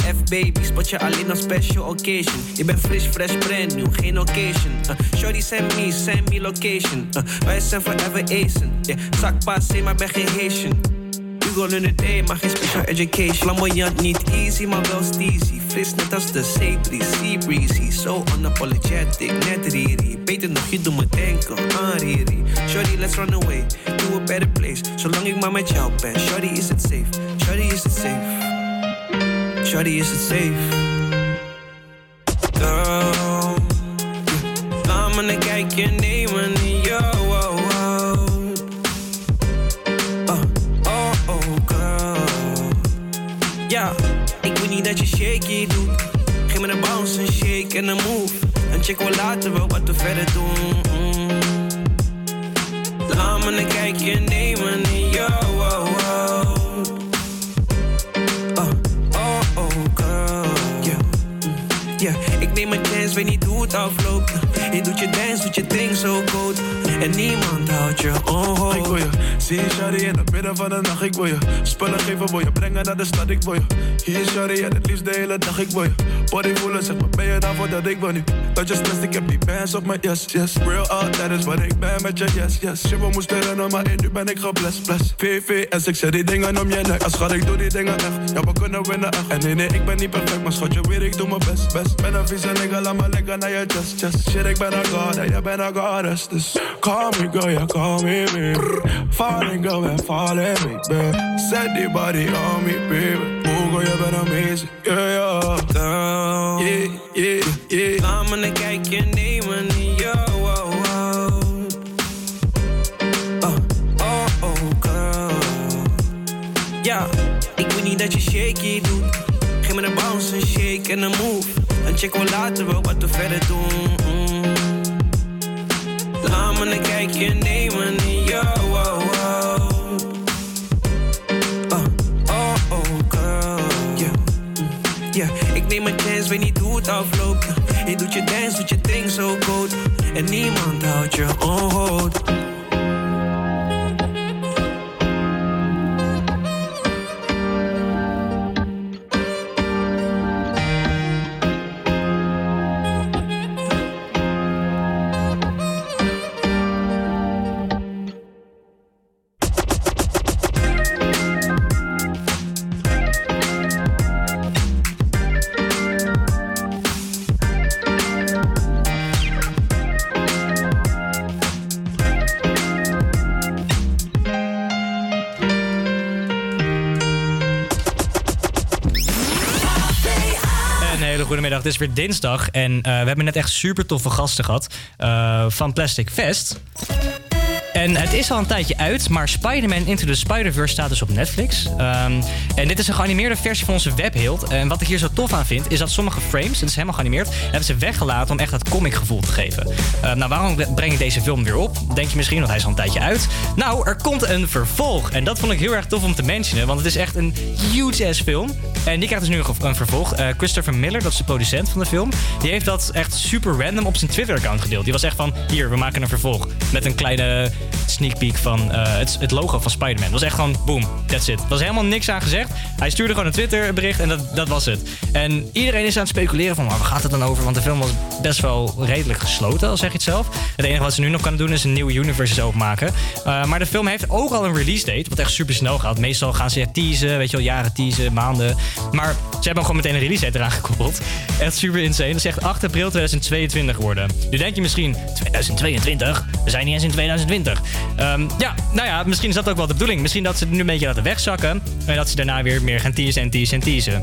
F-baby, spot je alleen op special occasion. Je bent fris, fresh, brand new, geen occasion. Uh, shorty send me, send me location. Uh, wij zijn forever acen. Yeah, zak pas, maar ben geen Haitian. Hugo in the day, maar geen special education. Flamboyant, niet easy, maar wel steezy. Fris net als de zeebries, sea breezy. So unapologetic, net Riri. Beter nog, je doet me denken aan Riri. Shorty, let's run away to a better place. Zolang ik maar met jou ben. Shorty, is het safe? Shorty, is het safe? Shorty, is het safe? Girl, laat me een kijkje nemen in jou. Oh, oh. Oh, oh, oh, girl. Ja, ik wil niet dat je shaky doet. Geef me een bounce, een shake en een move. Een check wel later wel wat we verder doen. Mm. Laat me kijkje nemen in chance, weet niet hoe het afloopt. Je doet je dance, doet je ding zo cold. En niemand houdt je on Ik wil je zien, shawty, in het midden van de nacht. Ik wil je spullen geven, wil je brengen naar de stad. Ik wil je hier, shawty, en het liefst de hele dag. Ik wil je body voelen, zeg maar, ben je daarvoor dat ik wil niet. Dat je stress, ik heb die bands op mijn yes, yes. Real out, dat is wat ik ben met je yes, yes. Shit, we moesten rennen, maar in nu ben ik geblest, bless. VVS, ik zet die dingen om je nek. Als schat, ik doe die dingen echt. Ja, we kunnen winnen echt. En nee, nee, ik ben niet perfect, maar schat, je weet, ik doe mijn best, best. Ben een vieze nigga, laat me lekker naar je chest, chest. Shit, ik ben een god, en jij bent een goddess. Dus call me girl, yeah, call me baby. Falling girl, and falling me, baby. Set the body on me, baby. Oh, girl, you been amazing, yeah, yeah. Girl, yeah, yeah, yeah. Laat me een kijkje nemen in. Oh, oh. Oh, oh, oh, girl. Ja, ik wil niet dat je shaky doet. Geef me een bounce, een shake en een move. Een check wel later wel wat we verder doen. Ik neem een chance, weet niet hoe het afloopt. Je doet je dance, doet je ding zo cold. En niemand houdt je on Het is weer dinsdag en eh, we hebben net echt super toffe gasten gehad eh, van Plastic Fest. En het is al een tijdje uit, maar Spider-Man Into the Spider-Verse staat dus op Netflix. Ehm, en dit is een geanimeerde versie van onze webhield. En wat ik hier zo tof aan vind, is dat sommige frames, het is helemaal geanimeerd, hebben ze weggelaten om echt dat comic gevoel te geven. Ehm, nou, waarom breng ik deze film weer op? Denk je misschien, want hij is al een tijdje uit. Nou, er komt een vervolg. En dat vond ik heel erg tof om te mentionen, want het is echt een huge ass film. En die krijgt dus nu een, vervolg. Eh, Christopher Miller, dat is de producent van de film, die heeft dat echt super random op zijn Twitter-account gedeeld. Die was echt van, hier, we maken een vervolg. Met een kleine sneak peek van eh, het, het logo van Spider-Man. Dat was echt gewoon, boom, that's it. Er was helemaal niks aan gezegd. Hij stuurde gewoon een Twitter bericht en dat, dat was het. En iedereen is aan het speculeren van, waar gaat het dan over? Want de film was best wel redelijk gesloten, al zeg je het zelf. Het enige wat ze nu nog kunnen doen is een nieuwe universe openmaken. Uh, maar de film heeft ook al een release date, wat echt super snel gaat. Meestal gaan ze teasen, weet je wel, jaren teasen, maanden. Maar ze hebben gewoon meteen een release date eraan gekoppeld. Echt super insane. Dat is echt 8 april 2022 worden. Nu denk je misschien, 2022? We zijn niet eens in 2020. Um, ja, nou ja, misschien is dat ook wel de bedoeling. Misschien dat ze nu een beetje laten wegzakken. En dat ze daarna weer meer gaan teasen en teasen en teasen.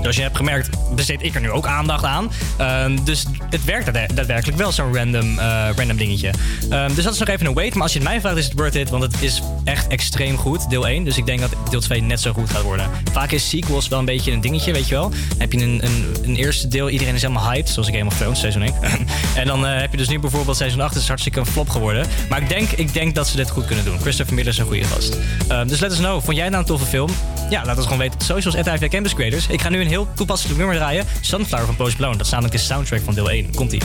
Zoals je hebt gemerkt, besteed ik er nu ook aandacht aan. Um, dus het werkt daadwerkelijk wel zo'n random, eh, random dingetje. Ehm, dus dat is nog even een wait. Maar als je het mij vraagt, is het worth it. Want het is echt extreem goed, deel 1. Dus ik denk dat deel 2 net zo goed gaat worden. Vaak is sequels wel een beetje een dingetje, weet je wel. Dan heb je een, een, een, eerste deel, iedereen is helemaal hyped. Zoals Game of Thrones, seizoen 1. en dan eh, heb je dus nu bijvoorbeeld seizoen 8. Is hartstikke een flop geworden. Maar ik denk, ik denk dat ze dit goed kunnen doen. Christopher Miller is een goede gast. Ehm, dus let us know. Vond jij nou een toffe film? Ja, laat het gewoon weten op socials at Campus Creators. Ik ga nu een heel toepasselijk nummer draaien. Sunflower van Post Blown. Dat is namelijk de soundtrack van deel 1. Komt-ie.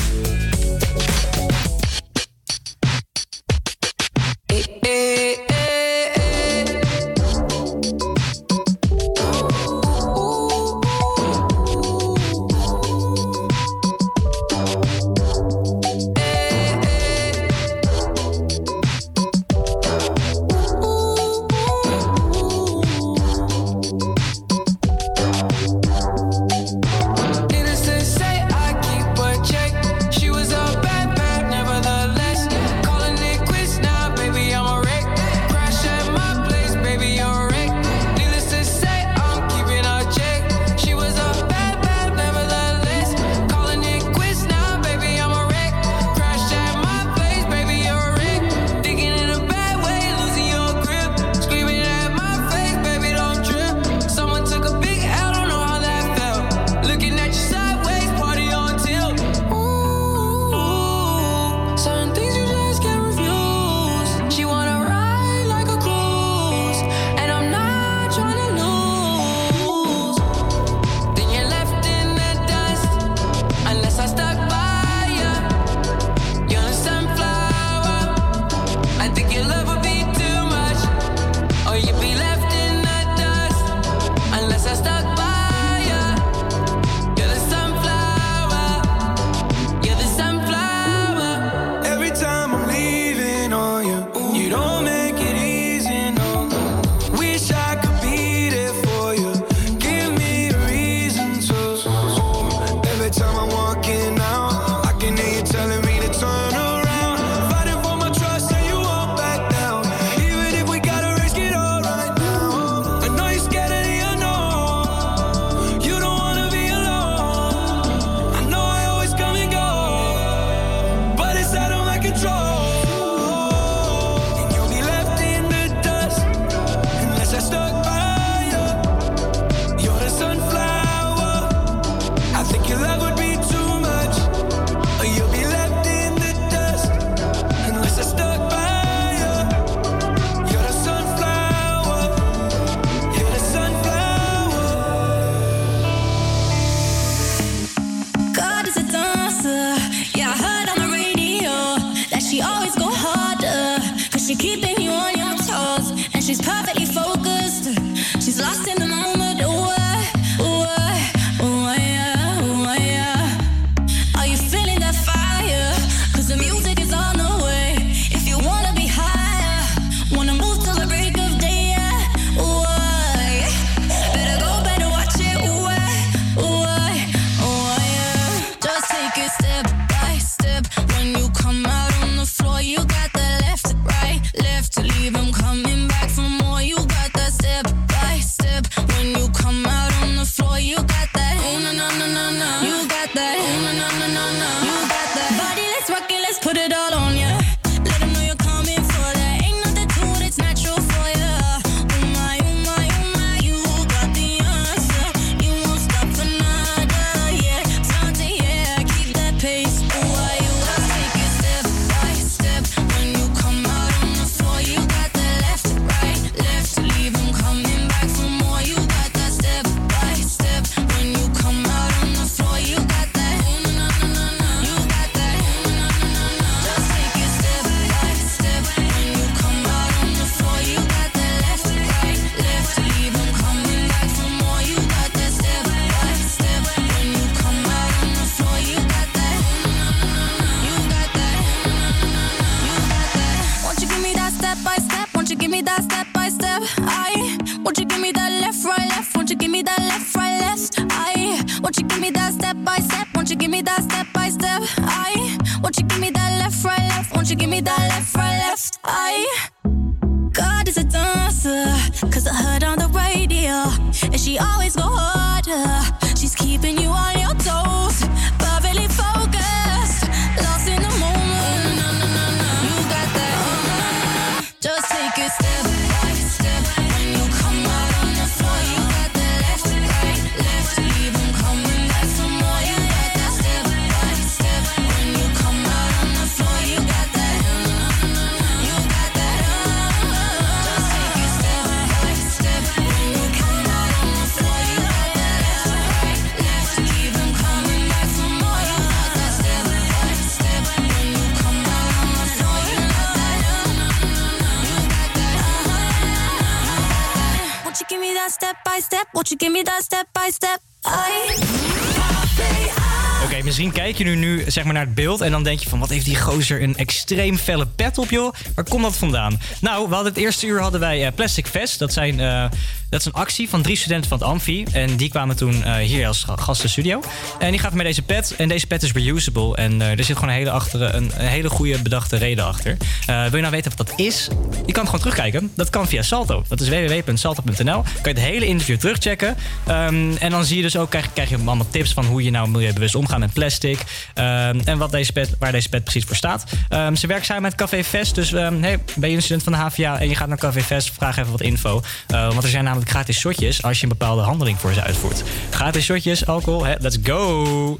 Kijk je nu, nu zeg maar naar het beeld en dan denk je van wat heeft die gozer een extreem felle pet op joh. Waar komt dat vandaan? Nou, we hadden het eerste uur hadden wij eh, Plastic Fest. Dat, zijn, eh, dat is een actie van drie studenten van het Amfi. En die kwamen toen eh, hier als ga- gast in de studio. En die gaven mij deze pet. En deze pet is reusable. En er zit gewoon een hele, achter, een, een hele goede bedachte reden achter. Wil je nou weten wat dat is? Je kan het gewoon terugkijken. Dat kan via Salto. Dat is www.salto.nl. Kan je het hele interview terugchecken. Ehm, en dan zie je dus ook, krijg, krijg je allemaal tips van hoe je nou milieubewust omgaat met plastic. Ehm, en wat deze pet, waar deze pet precies voor staat. Ehm, ze werken samen met Café Fest. Dus hey, ben je een student van de HVA en je gaat naar Café Fest, vraag even wat info. Eh, want er zijn namelijk gratis shotjes als je een bepaalde handeling voor ze uitvoert. Gratis shotjes, alcohol, let's go!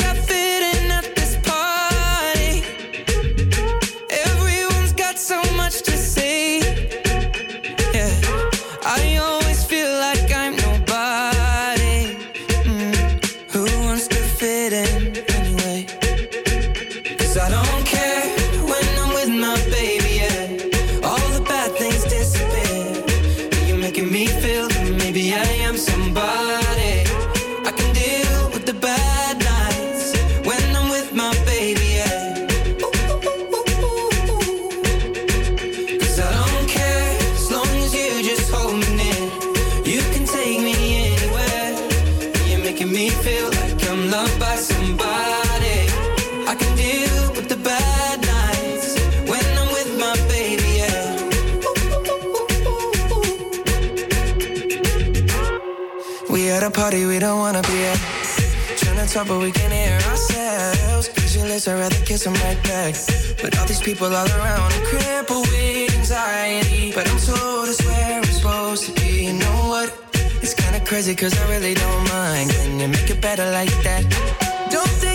Them right back. But all these people all around, I'm crippled with anxiety. But I'm told it's where I'm supposed to be. You know what? It's kinda crazy, cause I really don't mind. Can you make it better like that? Don't think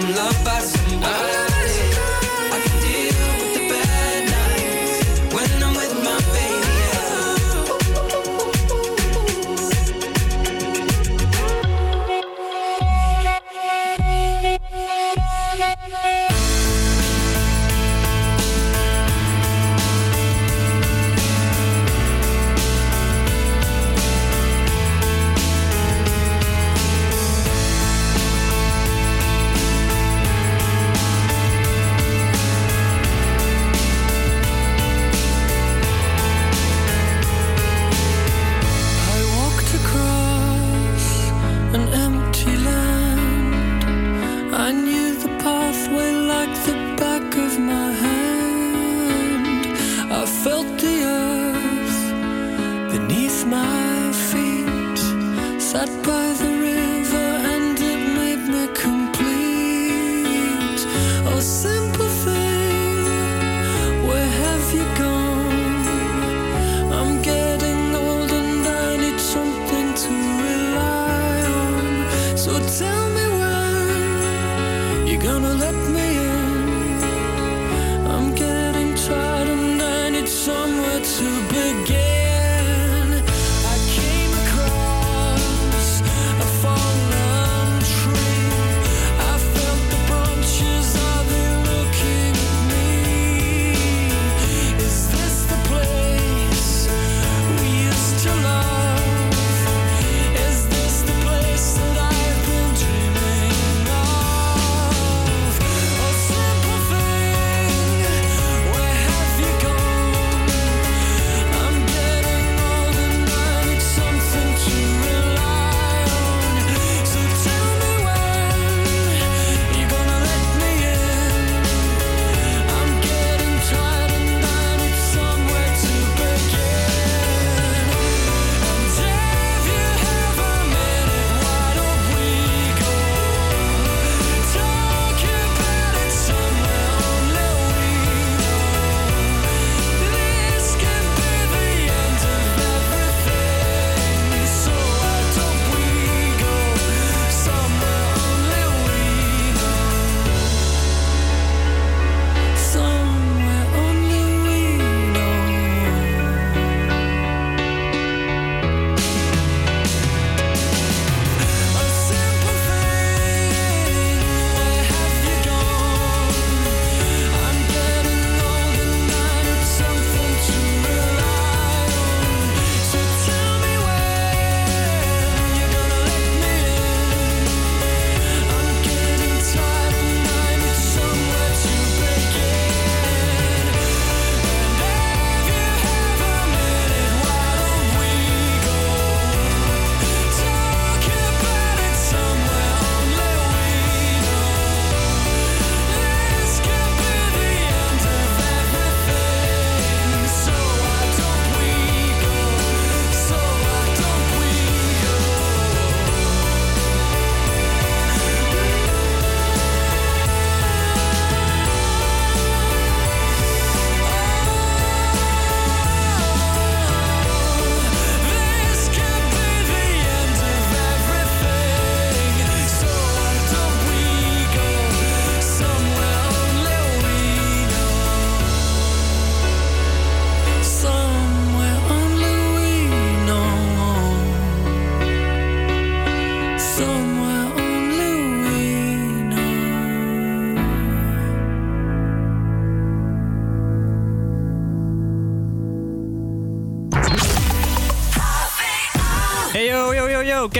I'm loved by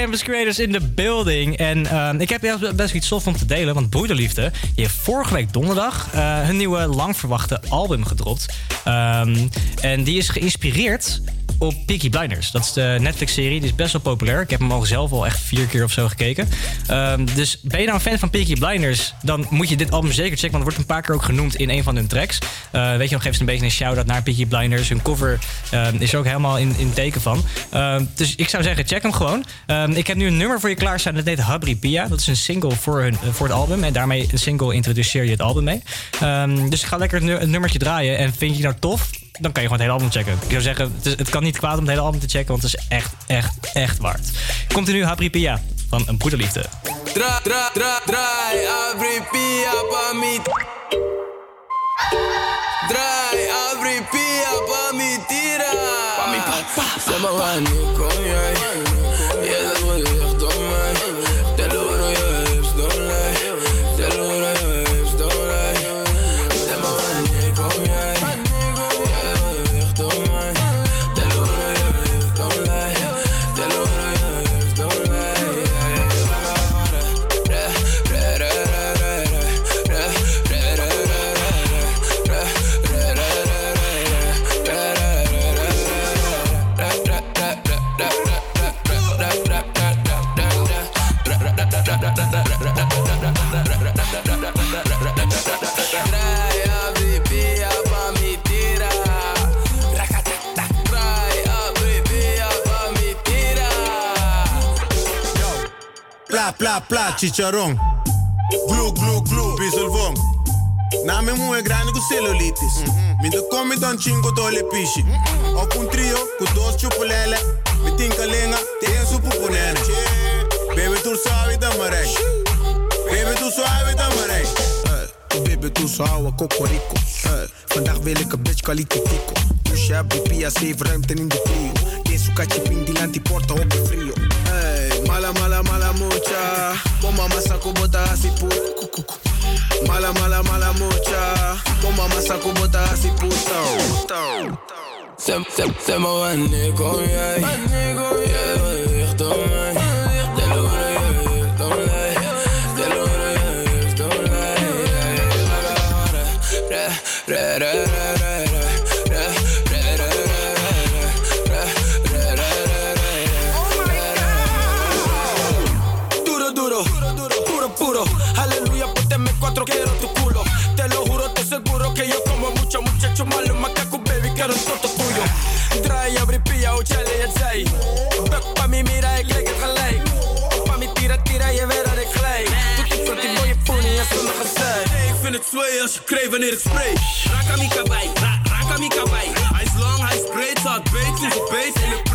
Campus Creators in the building. En ehm, ik heb juist best iets stof om te delen, want Broederliefde, die heeft vorige week donderdag eh, hun nieuwe lang verwachte album gedropt. Ehm, en die is geïnspireerd op Peaky Blinders. Dat is de Netflix-serie, die is best wel populair. Ik heb hem al zelf al echt vier keer of zo gekeken. Ehm, dus ben je nou een fan van Peaky Blinders, dan moet je dit album zeker checken, want het wordt een paar keer ook genoemd in een van hun tracks. Eh, weet je nog, geef ze een beetje een shout-out naar Peaky Blinders. Hun cover ehm, is er ook helemaal in, in teken van. Ehm, dus ik zou zeggen, check hem gewoon. Ik heb nu een nummer voor je klaarstaan, dat heet Habri Pia. Dat is een single voor, hun, voor het album. En daarmee een single introduceer je het album mee. Dus ik ga lekker het nu- het nummertje draaien. En vind je nou tof, dan kan je gewoon het hele album checken. Ik zou zeggen, het, is- het kan niet kwaad om het hele album te checken, want het is echt, echt, echt waard. Komt er nu Habri Pia van een broederliefde. Dra, dra, dra, draai, abri pia pa mi. Draai, abri pia pa mi tira. Pa Pla, pla, pla, chicharrón. Glu, glu, glu, piso vom. Na me mueve grande con celulitis. Mm-hmm. Minder kom come don chingo tole pishi. Mm-hmm. o een trio, con dos chupulele. Mm-hmm. Me tinka lenga, te en su pupunene. Baby, tu suave tamarek. Baby, tu sabe tamarek. Eh, baby, tu sabe cocorico. Eh, vandaag wil ik een bitch kwalitatico. Pusha, BP, 7 ruimte in de trio. Deze katje ping, die land die porta op de frio. Mala, mala, mala mucha. Mama masa kubota asi puta. Mala, mala, mala mucha. Bomba masa kubota asi puta. Se, se, sem me va a negar, yeah. Cuatro, quiero tu culo. Te lo juro, te seguro que yo como mucho muchacho malo. Macaco, baby, quiero todo tuyo. Draai, abri, pia, o chale, het. Buk pa mi, mira, ik leg het gelijk. Pa mi, tira, tira, je weet dat ik gelijk. Doet die front, die mooie pony en gezeik. Ik vind het sway als je kreeg wanneer ik spray. Raka mi kabai, ra, raka mi kabai. Hij is lang, hij is breed, zat beet, het beet. In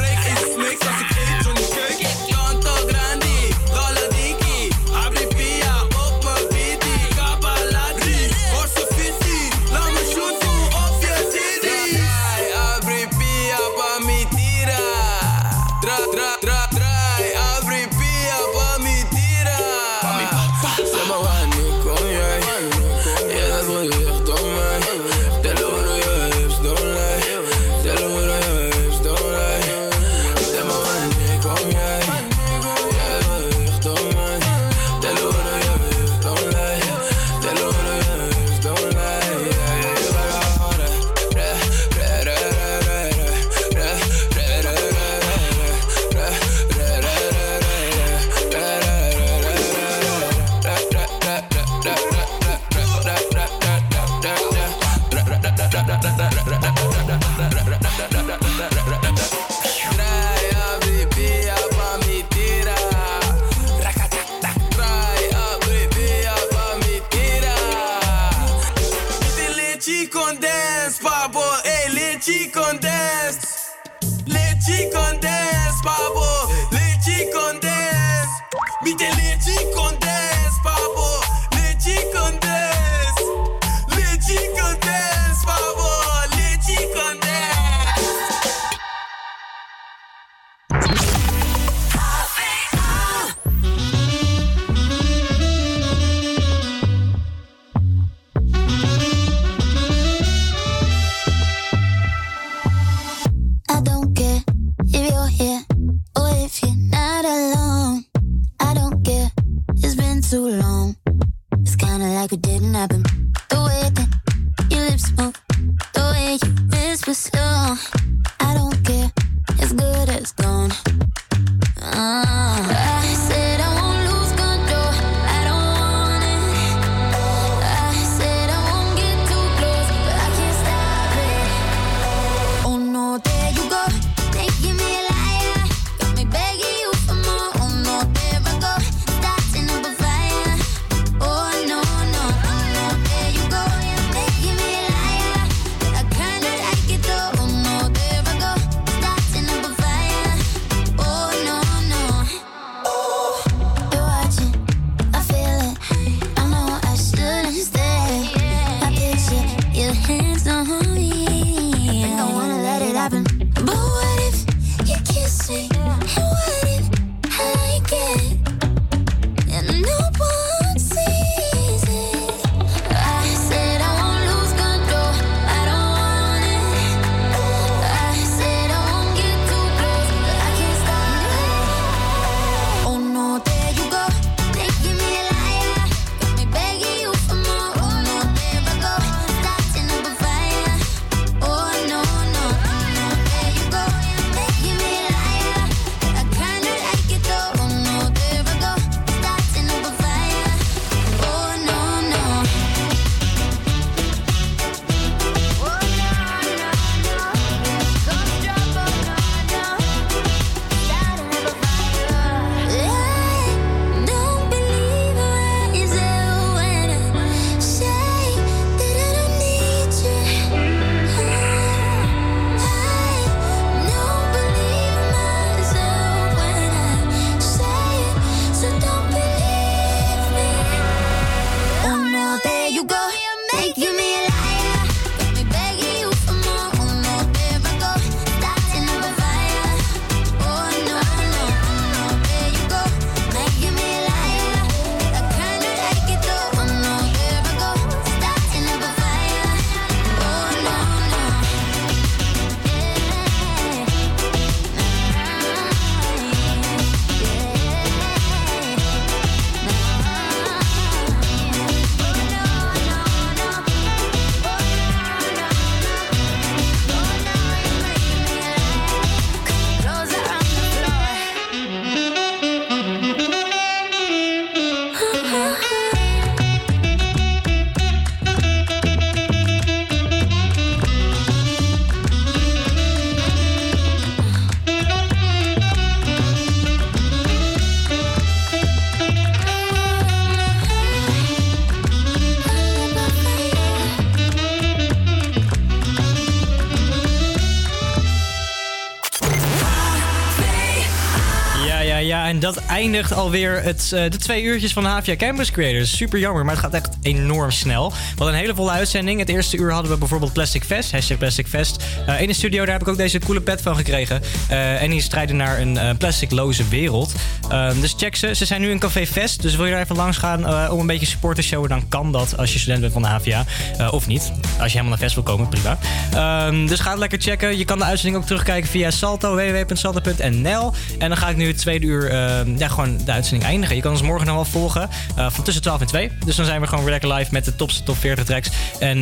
eindigt alweer het, eh, de twee uurtjes van Havia Campus Creators. Super jammer, maar het gaat echt enorm snel. Wat een hele volle uitzending. Het eerste uur hadden we bijvoorbeeld Plastic Fest, hashtag Plastic Fest. Eh, in de studio, daar heb ik ook deze coole pet van gekregen. Eh, en die strijden naar een plasticloze wereld. Ehm, dus check ze. Ze zijn nu in Café Fest. Dus wil je daar even langs gaan eh, om een beetje support te showen, dan kan dat als je student bent van de HVA. Eh, of niet. Als je helemaal naar Fest wil komen, prima. Ehm, dus ga het lekker checken. Je kan de uitzending ook terugkijken via Salto, www.salto.nl. En dan ga ik nu het tweede uur ehm, ja, gewoon de uitzending eindigen. Je kan ons morgen nog wel volgen. Eh, van tussen 12 en 2. Dus dan zijn we gewoon weer lekker live met de topste top 40 tracks. En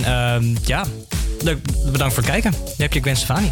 ja, leuk. Bedankt voor het kijken. Dan heb je Gwen Stefani.